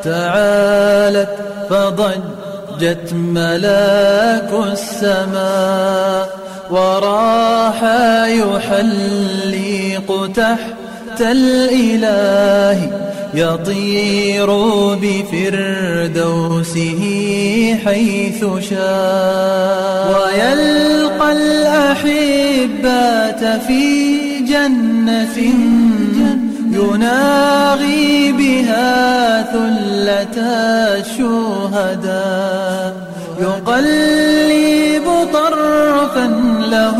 تعالت فضجت ملاك السماء وراح يحلق تحت الإله يطير بفردوسه حيث شاء. ويلقى الأحبات في جنة يناغي بها ثلة الشهداء. يقلب طرفا له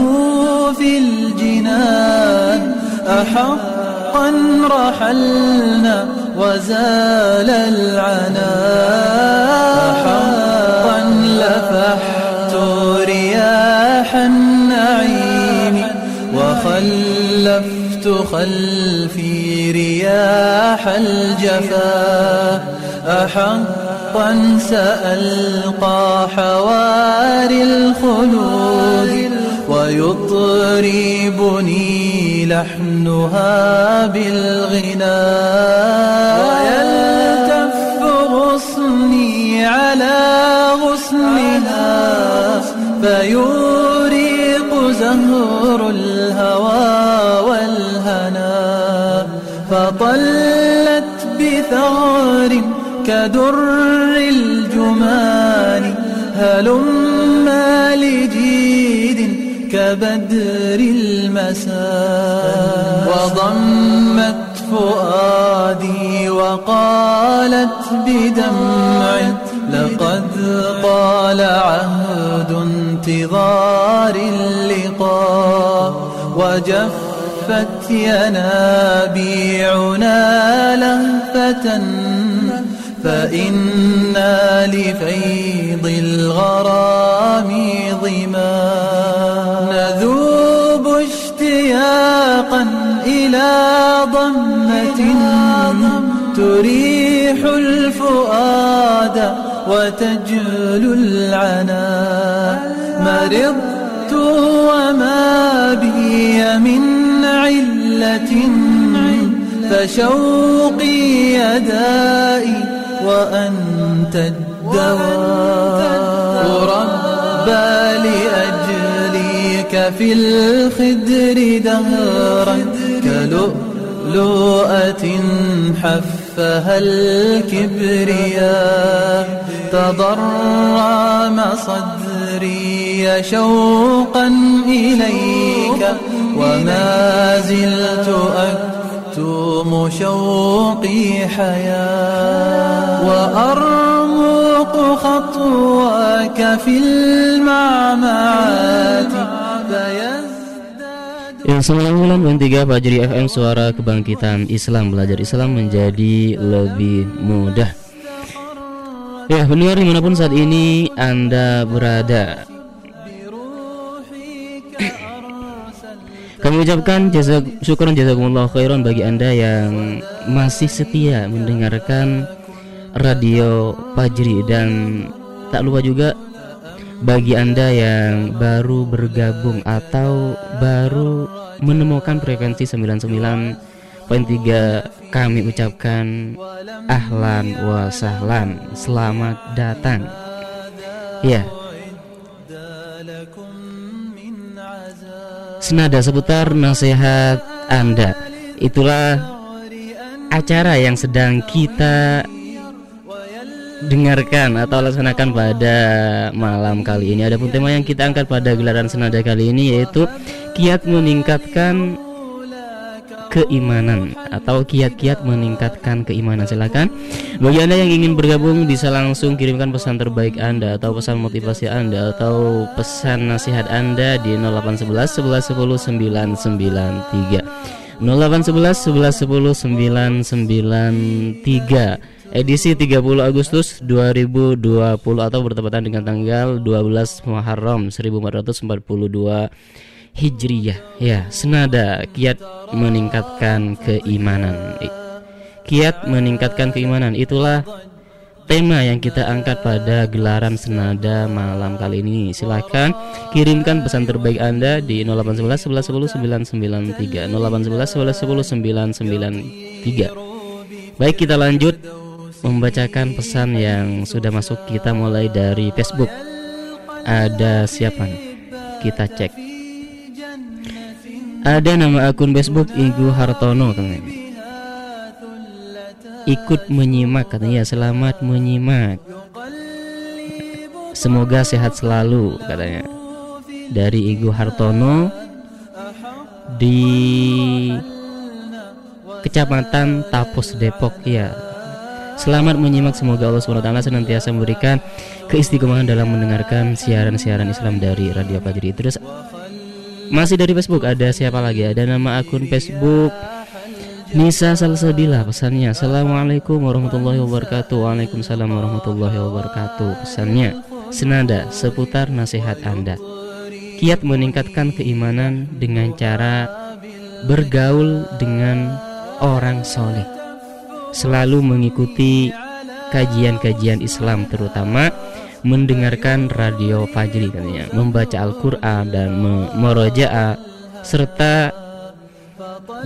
في الجنان. أحقا رحلنا وزال العنا أحقا لفحت رياح النعيم وخلفت خلفي رياح الجفا. أحقا سألقى حواري الخلود ويطربني لحنها بالغناء ويلتف غصني على غصنها فيوريق زهر الهوى. فطلت بثغر كدر الجمان هلما لجيد كبدر المساء وضمت فؤادي وقالت بدمع لقد طال عهد انتظار اللقاء وجفت ينابيعنا لهفة فإنا لفيض الغرام ظما. نذوب اشتياقا إلى ضمة تريح الفؤاد وتجل العنا. مرضت وما بي من فشوقي يدائي وأنت الدواء؟ ربى لأجليك في الخدر دهرا كلؤلؤة حفها الكبرياء. تضرم صدري شوقا إليك وما زلت أكتم شوقي حياة وأرمق خطواك في المعمعات فيزداد Ya, 99.3 Fajri FM Suara Kebangkitan Islam Belajar Islam menjadi lebih mudah Ya, pendengar dimanapun saat ini Anda berada Kami ucapkan jasa syukur dan jazakumullah khairan bagi Anda yang masih setia mendengarkan radio Fajri. Dan tak lupa juga bagi Anda yang baru bergabung atau baru menemukan frekuensi 99.3 kami ucapkan ahlan wa sahlan. Selamat datang. Ya senada seputar nasihat Anda itulah acara yang sedang kita dengarkan atau laksanakan pada malam kali ini. Adapun tema yang kita angkat pada gelaran senada kali ini yaitu kiat meningkatkan keimanan atau kiat-kiat meningkatkan keimanan. Silakan. Bagi anda yang ingin bergabung bisa langsung kirimkan pesan terbaik anda atau pesan motivasi anda atau pesan nasihat anda di 0811 11 10 993 0811 11 10 993 edisi 30 Agustus 2020 atau bertepatan dengan tanggal 12 Muharram 1442 Hijriyah. Ya senada kiat meningkatkan keimanan. Kiat meningkatkan keimanan. Itulah tema yang kita angkat pada gelaran senada malam kali ini. Silahkan kirimkan pesan terbaik anda di 0811 11 10 993 0811 11 10 993 baik kita lanjut membacakan pesan yang sudah masuk. Kita mulai dari Facebook. Ada siapa kita cek ada nama akun Facebook Igu Hartono katanya. Ikut menyimak katanya ya, selamat menyimak. Semoga sehat selalu katanya. Dari Igu Hartono di Kecamatan Tapos Depok ya. Selamat menyimak semoga Allah SWT senantiasa memberikan keistiqomahan dalam mendengarkan siaran-siaran Islam dari Radio Fajri. Terus masih dari Facebook ada siapa lagi? Ada nama akun Facebook. Nisa Salsabila pesannya Assalamualaikum warahmatullahi wabarakatuh. Waalaikumsalam warahmatullahi wabarakatuh Pesannya Senada seputar nasihat Anda. Kiat meningkatkan keimanan dengan cara Bergaul dengan orang soleh. Selalu mengikuti kajian-kajian Islam terutama mendengarkan radio Fajri katanya, membaca Al-Qur'an dan merojaah serta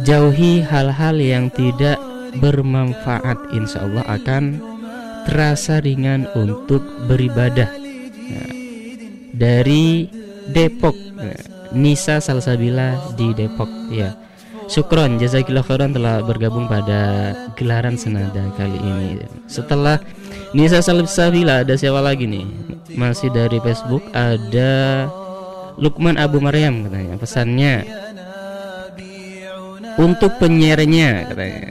jauhi hal-hal yang tidak bermanfaat insya Allah akan terasa ringan untuk beribadah. Nah, dari Depok. Nah, Nisa Salsabila di Depok ya. Syukron jazakillah khairan telah bergabung pada gelaran senada kali ini. Setelah Nisa Salsabila ada siapa lagi nih? Masih dari Facebook ada Lukman Abu Maryam katanya. Pesannya untuk penyiernya katanya.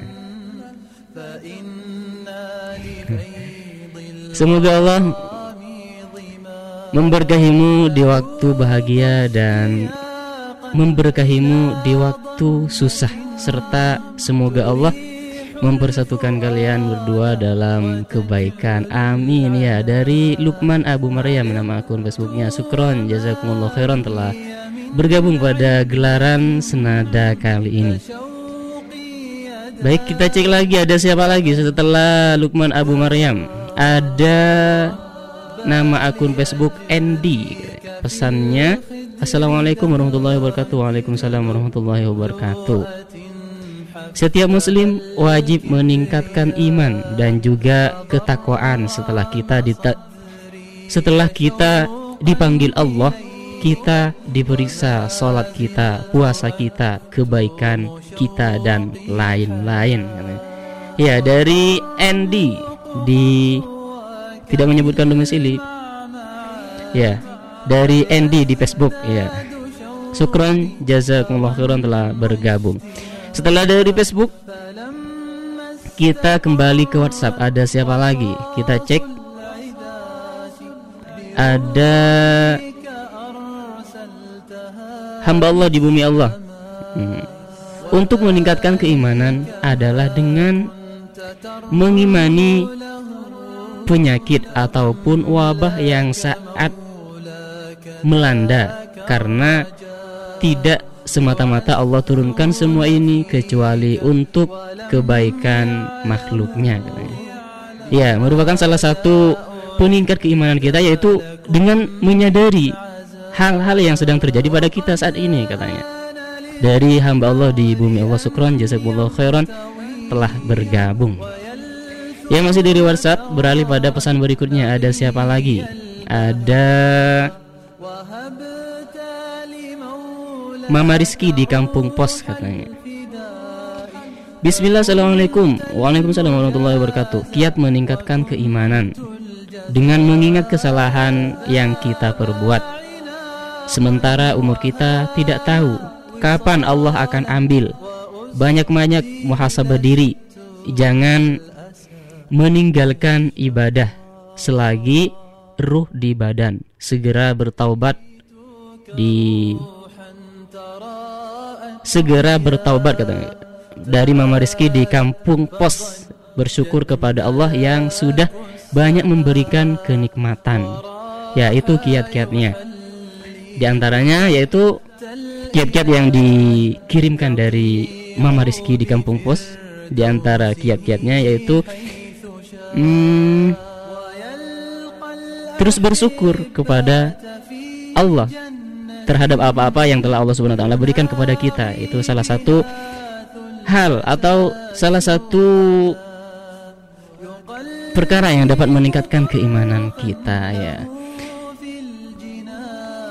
*laughs* Semoga Allah memberkahimu di waktu bahagia dan memberkahimu di waktu susah serta semoga Allah mempersatukan kalian berdua dalam kebaikan. Amin ya. Dari Lukman Abu Maryam nama akun Facebooknya Sukron jazakumullah khairan telah bergabung pada gelaran senada kali ini. Baik kita cek lagi ada siapa lagi setelah Lukman Abu Maryam? Ada nama akun Facebook Andy pesannya Assalamualaikum warahmatullahi wabarakatuh. Waalaikumsalam warahmatullahi wabarakatuh Setiap muslim wajib meningkatkan iman dan juga ketakwaan setelah kita dita setelah kita dipanggil Allah kita diperiksa sholat kita, puasa kita, kebaikan kita dan lain-lain. Ya dari Andy di tidak menyebutkan domisili. Ya dari Andy di Facebook ya. Sukron jazakumullah khairan telah bergabung. Setelah dari Facebook kita kembali ke WhatsApp. Ada siapa lagi? Kita cek. Ada hamba Allah di bumi Allah. Hmm. Untuk meningkatkan keimanan adalah dengan mengimani penyakit ataupun wabah yang saat melanda karena tidak semata-mata Allah turunkan semua ini kecuali untuk kebaikan makhluknya katanya. Ya, merupakan salah satu peningkat keimanan kita yaitu dengan menyadari hal-hal yang sedang terjadi pada kita saat ini katanya. Dari hamba Allah di bumi Allah Sukron jazakumullah khairan telah bergabung. Yang masih dari WhatsApp beralih pada pesan berikutnya ada siapa lagi? Ada Mama Rizky di kampung pos katanya Bismillah Assalamualaikum Waalaikumsalam warahmatullahi wabarakatuh Kiat meningkatkan keimanan dengan mengingat kesalahan yang kita perbuat. Sementara umur kita tidak tahu kapan Allah akan ambil. Banyak-banyak muhasabah diri. Jangan meninggalkan ibadah selagi ruh di badan. Segera bertaubat di segera bertaubat katanya. Dari Mama Rizky di kampung pos bersyukur kepada Allah yang sudah banyak memberikan kenikmatan yaitu kiat-kiatnya. Di antaranya yaitu kiat-kiat yang dikirimkan dari Mama Rizky di kampung pos. Di antara kiat-kiatnya yaitu hmm, terus bersyukur kepada Allah terhadap apa-apa yang telah Allah Subhanahu wa taala berikan kepada kita. Itu salah satu hal atau salah satu perkara yang dapat meningkatkan keimanan kita ya.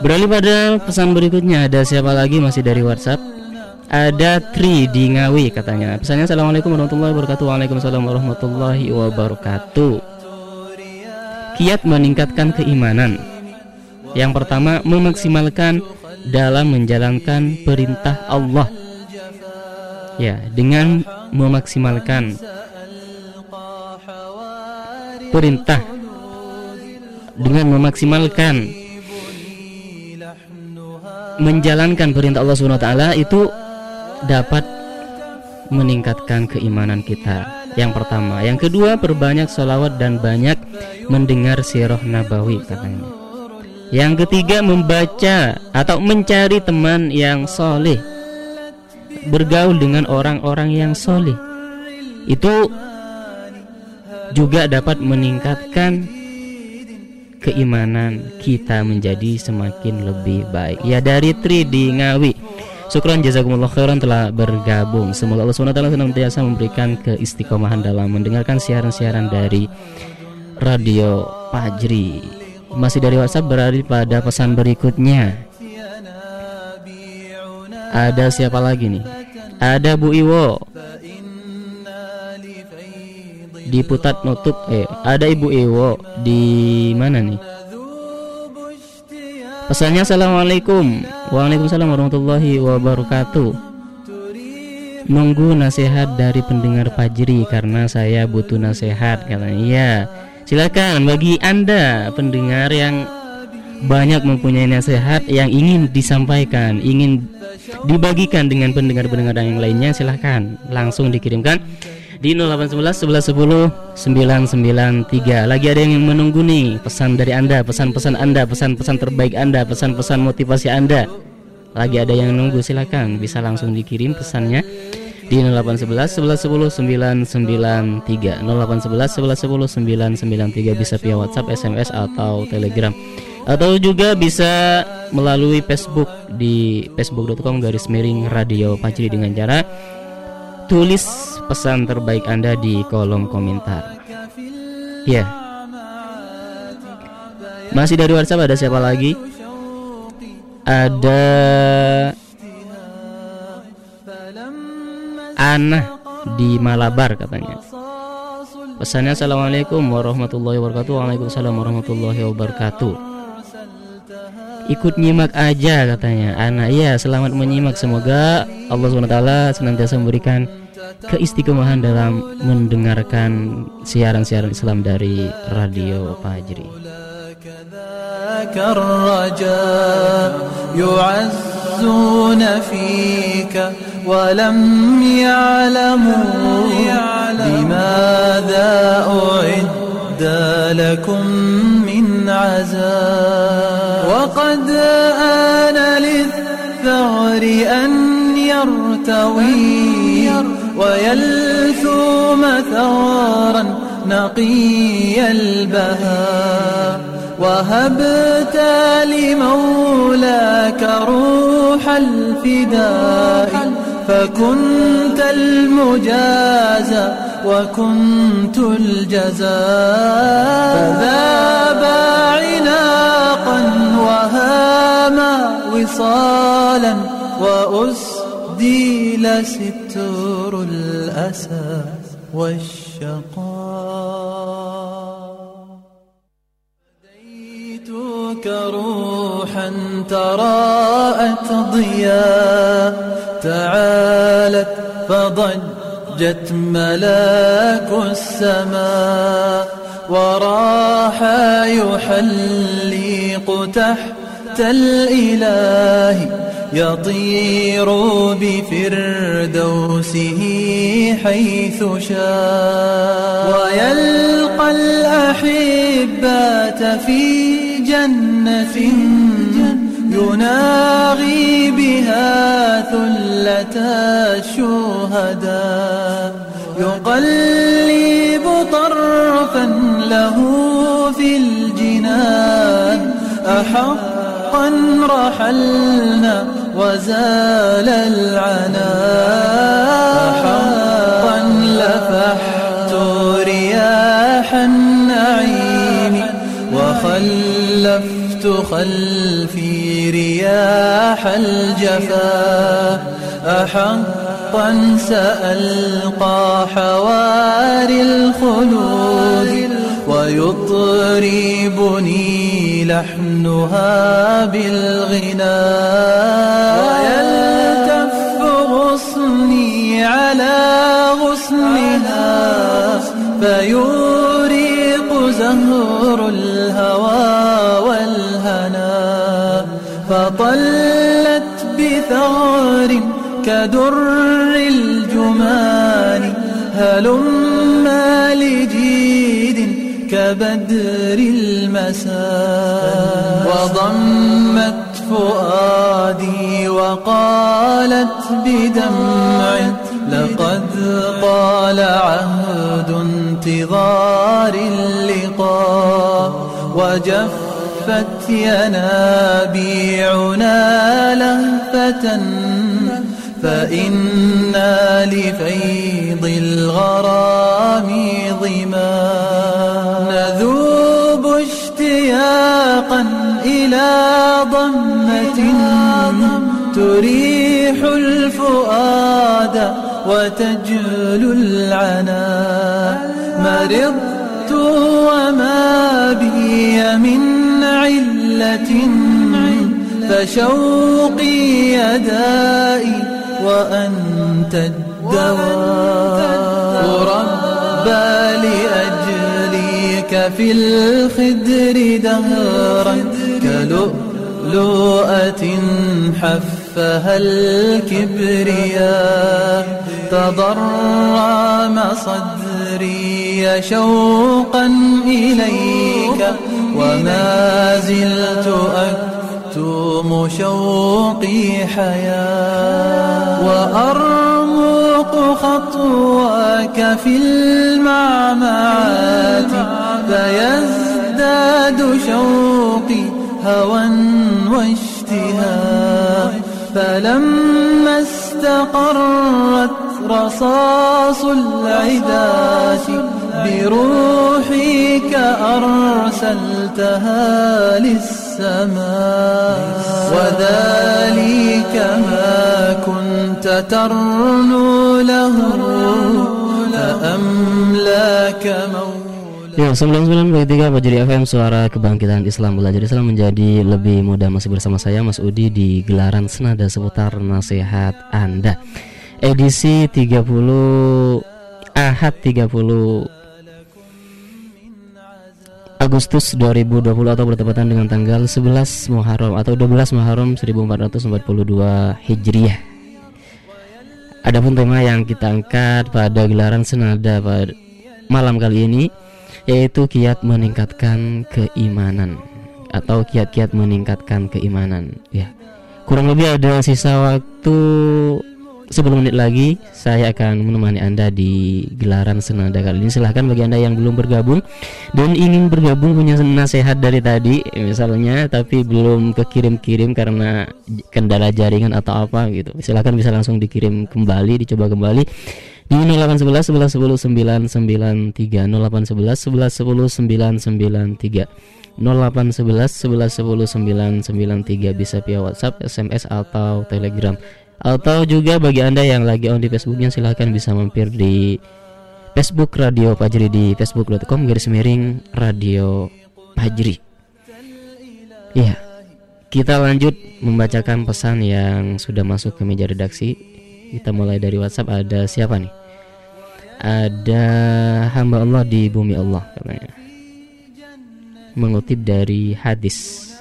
Beralih pada pesan berikutnya ada siapa lagi masih dari WhatsApp? Ada Tri di Ngawi katanya. Pesannya Assalamualaikum warahmatullahi wabarakatuh. Waalaikumsalam warahmatullahi wabarakatuh. Kiat meningkatkan keimanan. Yang pertama, memaksimalkan dalam menjalankan perintah Allah. Ya, dengan memaksimalkan perintah dengan memaksimalkan menjalankan perintah Allah taala itu dapat meningkatkan keimanan kita. Yang pertama, yang kedua perbanyak sholawat dan banyak mendengar sirah nabawi katanya. Yang ketiga membaca atau mencari teman yang soleh. Bergaul dengan orang-orang yang soleh. Itu juga dapat meningkatkan keimanan kita menjadi semakin lebih baik. Ya dari Tri di Ngawi Syukran jazakumullah khairan telah bergabung. Semoga Allah SWT senantiasa memberikan keistiqomahan dalam mendengarkan siaran-siaran dari Radio Pajri masih dari WhatsApp berada pada pesan berikutnya. Ada siapa lagi nih? Ada Bu Iwo. Di Putat Nutup eh ada Ibu Iwo di mana nih? Pesannya Assalamualaikum Waalaikumsalam warahmatullahi wabarakatuh Nunggu nasihat dari pendengar Pajri Karena saya butuh nasihat Katanya iya Silakan bagi Anda pendengar yang banyak mempunyai nasihat yang ingin disampaikan, ingin dibagikan dengan pendengar-pendengar yang lainnya, silahkan langsung dikirimkan di 0811 1110 993. Lagi ada yang menunggu nih pesan dari Anda, pesan-pesan Anda, pesan-pesan terbaik Anda, pesan-pesan motivasi Anda. Lagi ada yang menunggu, silahkan bisa langsung dikirim pesannya di 0811 1110 993 0811 1110 993 bisa via WhatsApp, SMS atau Telegram atau juga bisa melalui Facebook di facebook.com garis miring radio Pacri dengan cara tulis pesan terbaik Anda di kolom komentar. Ya. Yeah. Masih dari WhatsApp ada siapa lagi? Ada Ana di Malabar katanya. Pesannya Assalamualaikum warahmatullahi wabarakatuh Waalaikumsalam warahmatullahi wabarakatuh Ikut nyimak aja katanya Ana iya selamat menyimak Semoga Allah SWT senantiasa memberikan keistiqomahan dalam mendengarkan siaran-siaran Islam dari Radio Fajri يعزون فيك ولم يعلموا لماذا أعد لكم من عذاب. وقد آن للثغر أن يرتوي ويلثوم ثغرا نقي البهاء. وهبت لمولاك روح الفداء. فكنت المجازى وكنت الجزاء فذاب عناقا وهاما وصالا وأسديل ستر الأسى والشقاء. روحا تراءت ضياء تعالت فضجت ملاك السماء وراح يحلق تحت الإله يطير بفردوسه حيث شاء. ويلقى الأحبات في جنة يناغي بها ثلة الشهداء. يقلب طرفا له في الجنان. أحقا رحلنا وزال العناء. أحقا لفحت رياح النعيم خلفي رياح الجفا. أحقا سألقى حواري الخلود ويطربني لحنها بالغناء ويلتف غصني على غصنها فيوريق زهر الهوى. فطلت بثغر كدر الجمان هلما لجيد كبدر المساء. وضمت فؤادي وقالت بدمع لقد طال عهد انتظار اللقاء وجفت ينابيعنا لهفة فإنا لفيض الغرام ظما. نذوب اشتياقا إلى ضمة تريح الفؤاد وتجلو العنا مرضت وما بي من فشوقي يدائي وأنت الدواء. ربى لأجليك في الخدر دهرا كلؤلؤة حفها الكبرياء. تضرم صدري شوقا إليك وما زلت أكتم شوقي حياة وأرمق خطواك في المعمعات فيزداد شوقي هوى واشتهاء فلما استقرت رصاص العداة بروحك أرسلتها للسماء. وذلك ما كنت ترنو له فأملاك موت Ya, 99.3 Fajri FM Suara Kebangkitan Islam Belajar Islam menjadi lebih mudah. Masih bersama saya Mas Udi di gelaran senada seputar nasihat Anda. Edisi 30 Ahad 30 Agustus 2020 atau bertepatan dengan tanggal 11 Muharram atau 12 Muharram 1442 Hijriah. Adapun tema yang kita angkat pada gelaran senada pada malam kali ini yaitu kiat meningkatkan keimanan atau kiat-kiat meningkatkan keimanan ya. Kurang lebih ada sisa waktu 10 menit lagi saya akan menemani anda di gelaran senada kali ini. Silahkan bagi anda yang belum bergabung dan ingin bergabung punya nasihat dari tadi misalnya tapi belum kekirim-kirim karena kendala jaringan atau apa gitu silahkan bisa langsung dikirim kembali dicoba kembali di 0811 11 10 993 0811 11 10 993 0811 11 10 993 bisa via WhatsApp, SMS atau Telegram. Atau juga bagi Anda yang lagi on di Facebooknya silahkan bisa mampir di Facebook Radio Pajri di facebook.com garis miring Radio Pajri. Iya. Kita lanjut membacakan pesan yang sudah masuk ke meja redaksi. Kita mulai dari WhatsApp ada siapa nih? Ada hamba Allah di bumi Allah katanya. Mengutip dari hadis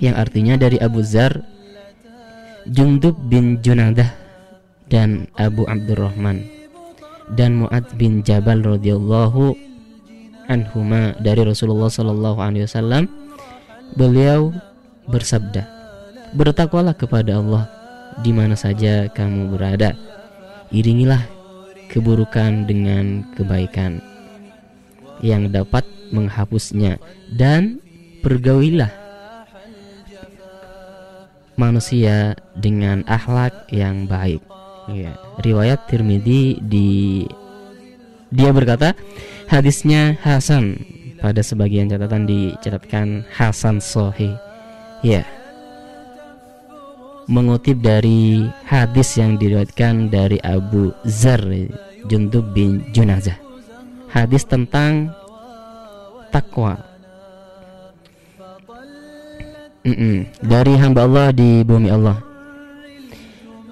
yang artinya dari Abu Zar Jundub bin Junadah dan Abu Abdurrahman dan Muad bin Jabal radhiyallahu anhuma dari Rasulullah sallallahu alaihi wasallam beliau bersabda bertakwalah kepada Allah di mana saja kamu berada iringilah keburukan dengan kebaikan yang dapat menghapusnya dan pergaulilah manusia dengan akhlak yang baik. Ya, riwayat Tirmidzi di dia berkata hadisnya Hasan pada sebagian catatan dicatatkan Hasan Sohi. Ya. Mengutip dari hadis yang diriwayatkan dari Abu Zar Jundub bin Junazah. Hadis tentang takwa Mm-mm. dari hamba Allah di bumi Allah.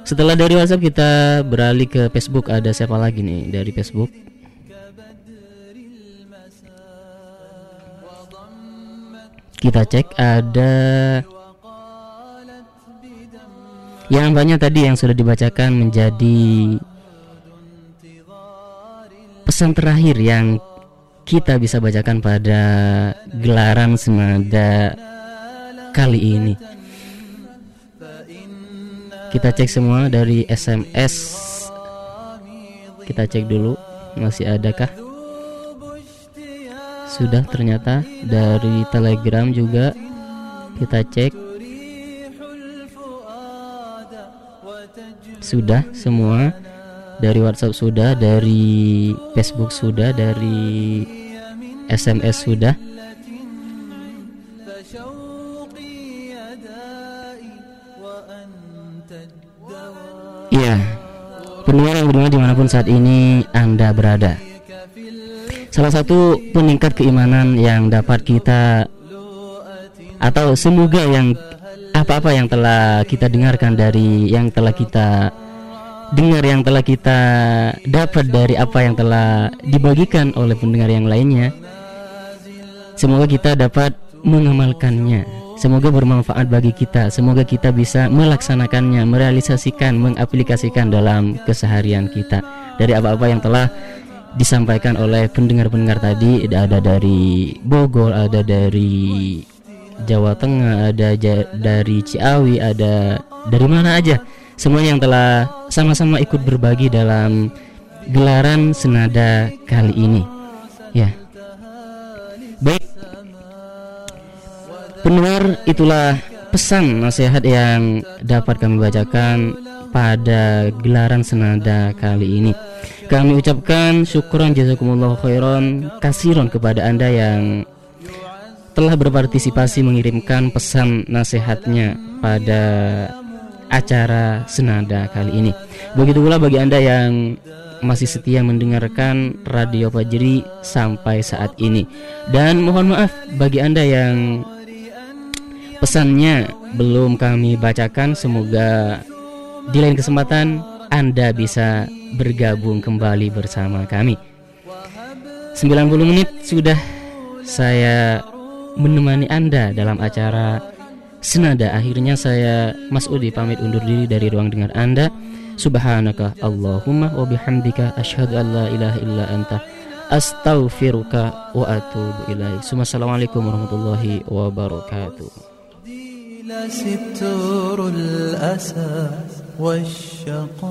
Setelah dari WhatsApp kita beralih ke Facebook. Ada siapa lagi nih dari Facebook? Kita cek ada yang banyak tadi yang sudah dibacakan menjadi pesan terakhir yang kita bisa bacakan pada gelaran semada kali ini. Kita cek semua dari SMS. Kita cek dulu masih adakah? Sudah ternyata dari Telegram juga kita cek. Sudah semua dari WhatsApp sudah, dari Facebook sudah, dari SMS sudah. Iya, pendengar yang beriman di mana pun saat ini Anda berada. Salah satu peningkat keimanan yang dapat kita atau semoga yang apa-apa yang telah kita dengarkan dari yang telah kita dengar yang telah kita dapat dari apa yang telah dibagikan oleh pendengar yang lainnya. Semoga kita dapat mengamalkannya Semoga bermanfaat bagi kita. Semoga kita bisa melaksanakannya, merealisasikan, mengaplikasikan dalam keseharian kita. Dari apa-apa yang telah disampaikan oleh pendengar-pendengar tadi, ada dari Bogor, ada dari Jawa Tengah, ada dari Ciawi, ada dari mana aja. Semuanya yang telah sama-sama ikut berbagi dalam gelaran senada kali ini. Ya. Baik, Pendengar, itulah pesan nasihat yang dapat kami bacakan pada gelaran senada kali ini. Kami ucapkan syukuran jazakumullah khairan kasiron kepada Anda yang telah berpartisipasi mengirimkan pesan nasihatnya pada acara senada kali ini. Begitu pula bagi Anda yang masih setia mendengarkan Radio Fajri sampai saat ini. Dan mohon maaf bagi Anda yang pesannya belum kami bacakan semoga di lain kesempatan Anda bisa bergabung kembali bersama kami 90 menit sudah saya menemani Anda dalam acara Senada akhirnya saya Mas Udi pamit undur diri dari ruang dengar Anda Subhanaka Allahumma wa bihamdika asyhadu an la ilaha illa anta astaghfiruka wa atubu ilaik. Assalamualaikum warahmatullahi wabarakatuh. ستر الأسى والشقاء